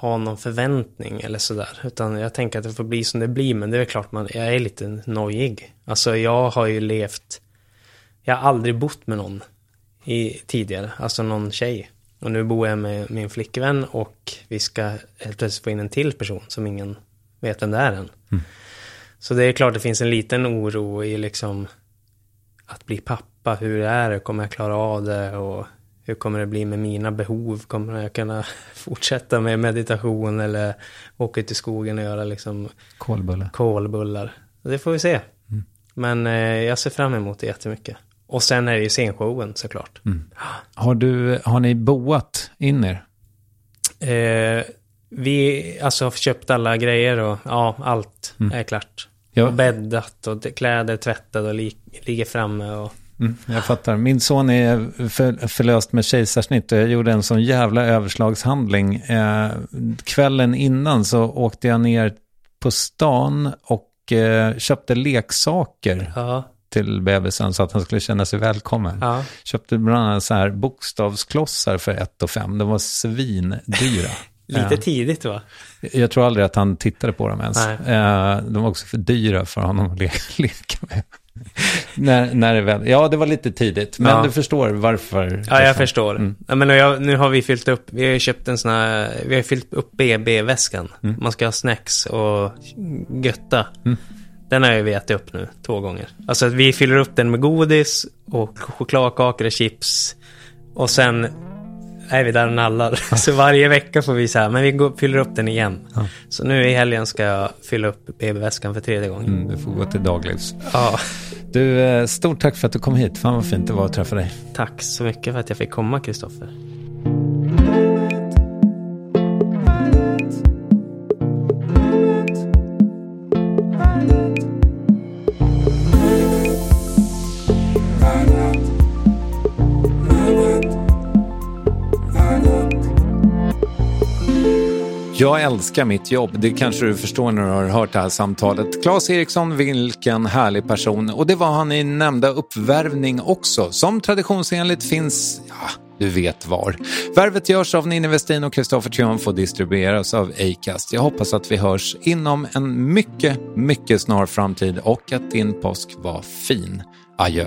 ha någon förväntning eller sådär. Utan jag tänker att det får bli som det blir. Men det är klart man, jag är lite nojig. Alltså jag har ju levt, jag har aldrig bott med någon i, tidigare. Alltså någon tjej. Och nu bor jag med min flickvän och vi ska helt plötsligt få in en till person som ingen vet vem det är än. Så det är klart det finns en liten oro i liksom att bli pappa. Hur är det? Kommer jag klara av det? Och hur kommer det bli med mina behov? Kommer jag kunna fortsätta med meditation eller åka ut i skogen och göra liksom Kolbulle. kolbullar? Det får vi se. Mm. Men eh, jag ser fram emot det jättemycket. Och sen är det ju scenshowen såklart. Har, du, har ni boat in er? Eh, vi alltså har köpt alla grejer och ja, allt Mm. är klart. Ja. Och bäddat och kläder tvättade och li- ligger framme och Mm, jag fattar. Min son är för, förlöst med kejsarsnitt och jag gjorde en sån jävla överslagshandling. Eh, kvällen innan så åkte jag ner på stan och eh, köpte leksaker ja, till bebisen så att han skulle känna sig välkommen. ja. Köpte bland annat så här bokstavsklossar för 1 och 5. De var svindyra. Lite Eh, tidigt va? Jag tror aldrig att han tittade på dem ens. Nej. Eh, de var också för dyra för honom att le leka med. när, när det väl, ja, det var lite tidigt, men Ja. du förstår varför. Ja, jag förstår. Mm. Ja, men jag, nu har vi fyllt upp, vi har ju köpt en sån här, vi har fyllt upp BB-väskan. Mm. Man ska ha snacks och götta. Den har ju vi ätit upp nu två gånger. Alltså vi fyller upp den med godis och chokladkakor och chips. Och sen är vi där och nallar. Så varje vecka får vi så här, men vi går, fyller upp den igen. Så nu i helgen ska jag fylla upp BB-väskan för tredje gången. Mm, du får gå till daglivs. Ja, Du, eh, stort tack för att du kom hit. Fan vad fint det var att träffa dig. tack så mycket för att jag fick komma, Kristoffer. Jag älskar mitt jobb, det kanske du förstår när du har hört det här samtalet. Claes Eriksson, vilken härlig person. Och det var han i nämnda uppvärvning också, som traditionsenligt finns, ja, du vet var. Värvet görs av Ninni Westin och Kristoffer Triumf och distribueras av Acast. Jag hoppas att vi hörs inom en mycket, mycket snar framtid och att din påsk var fin. Adjö.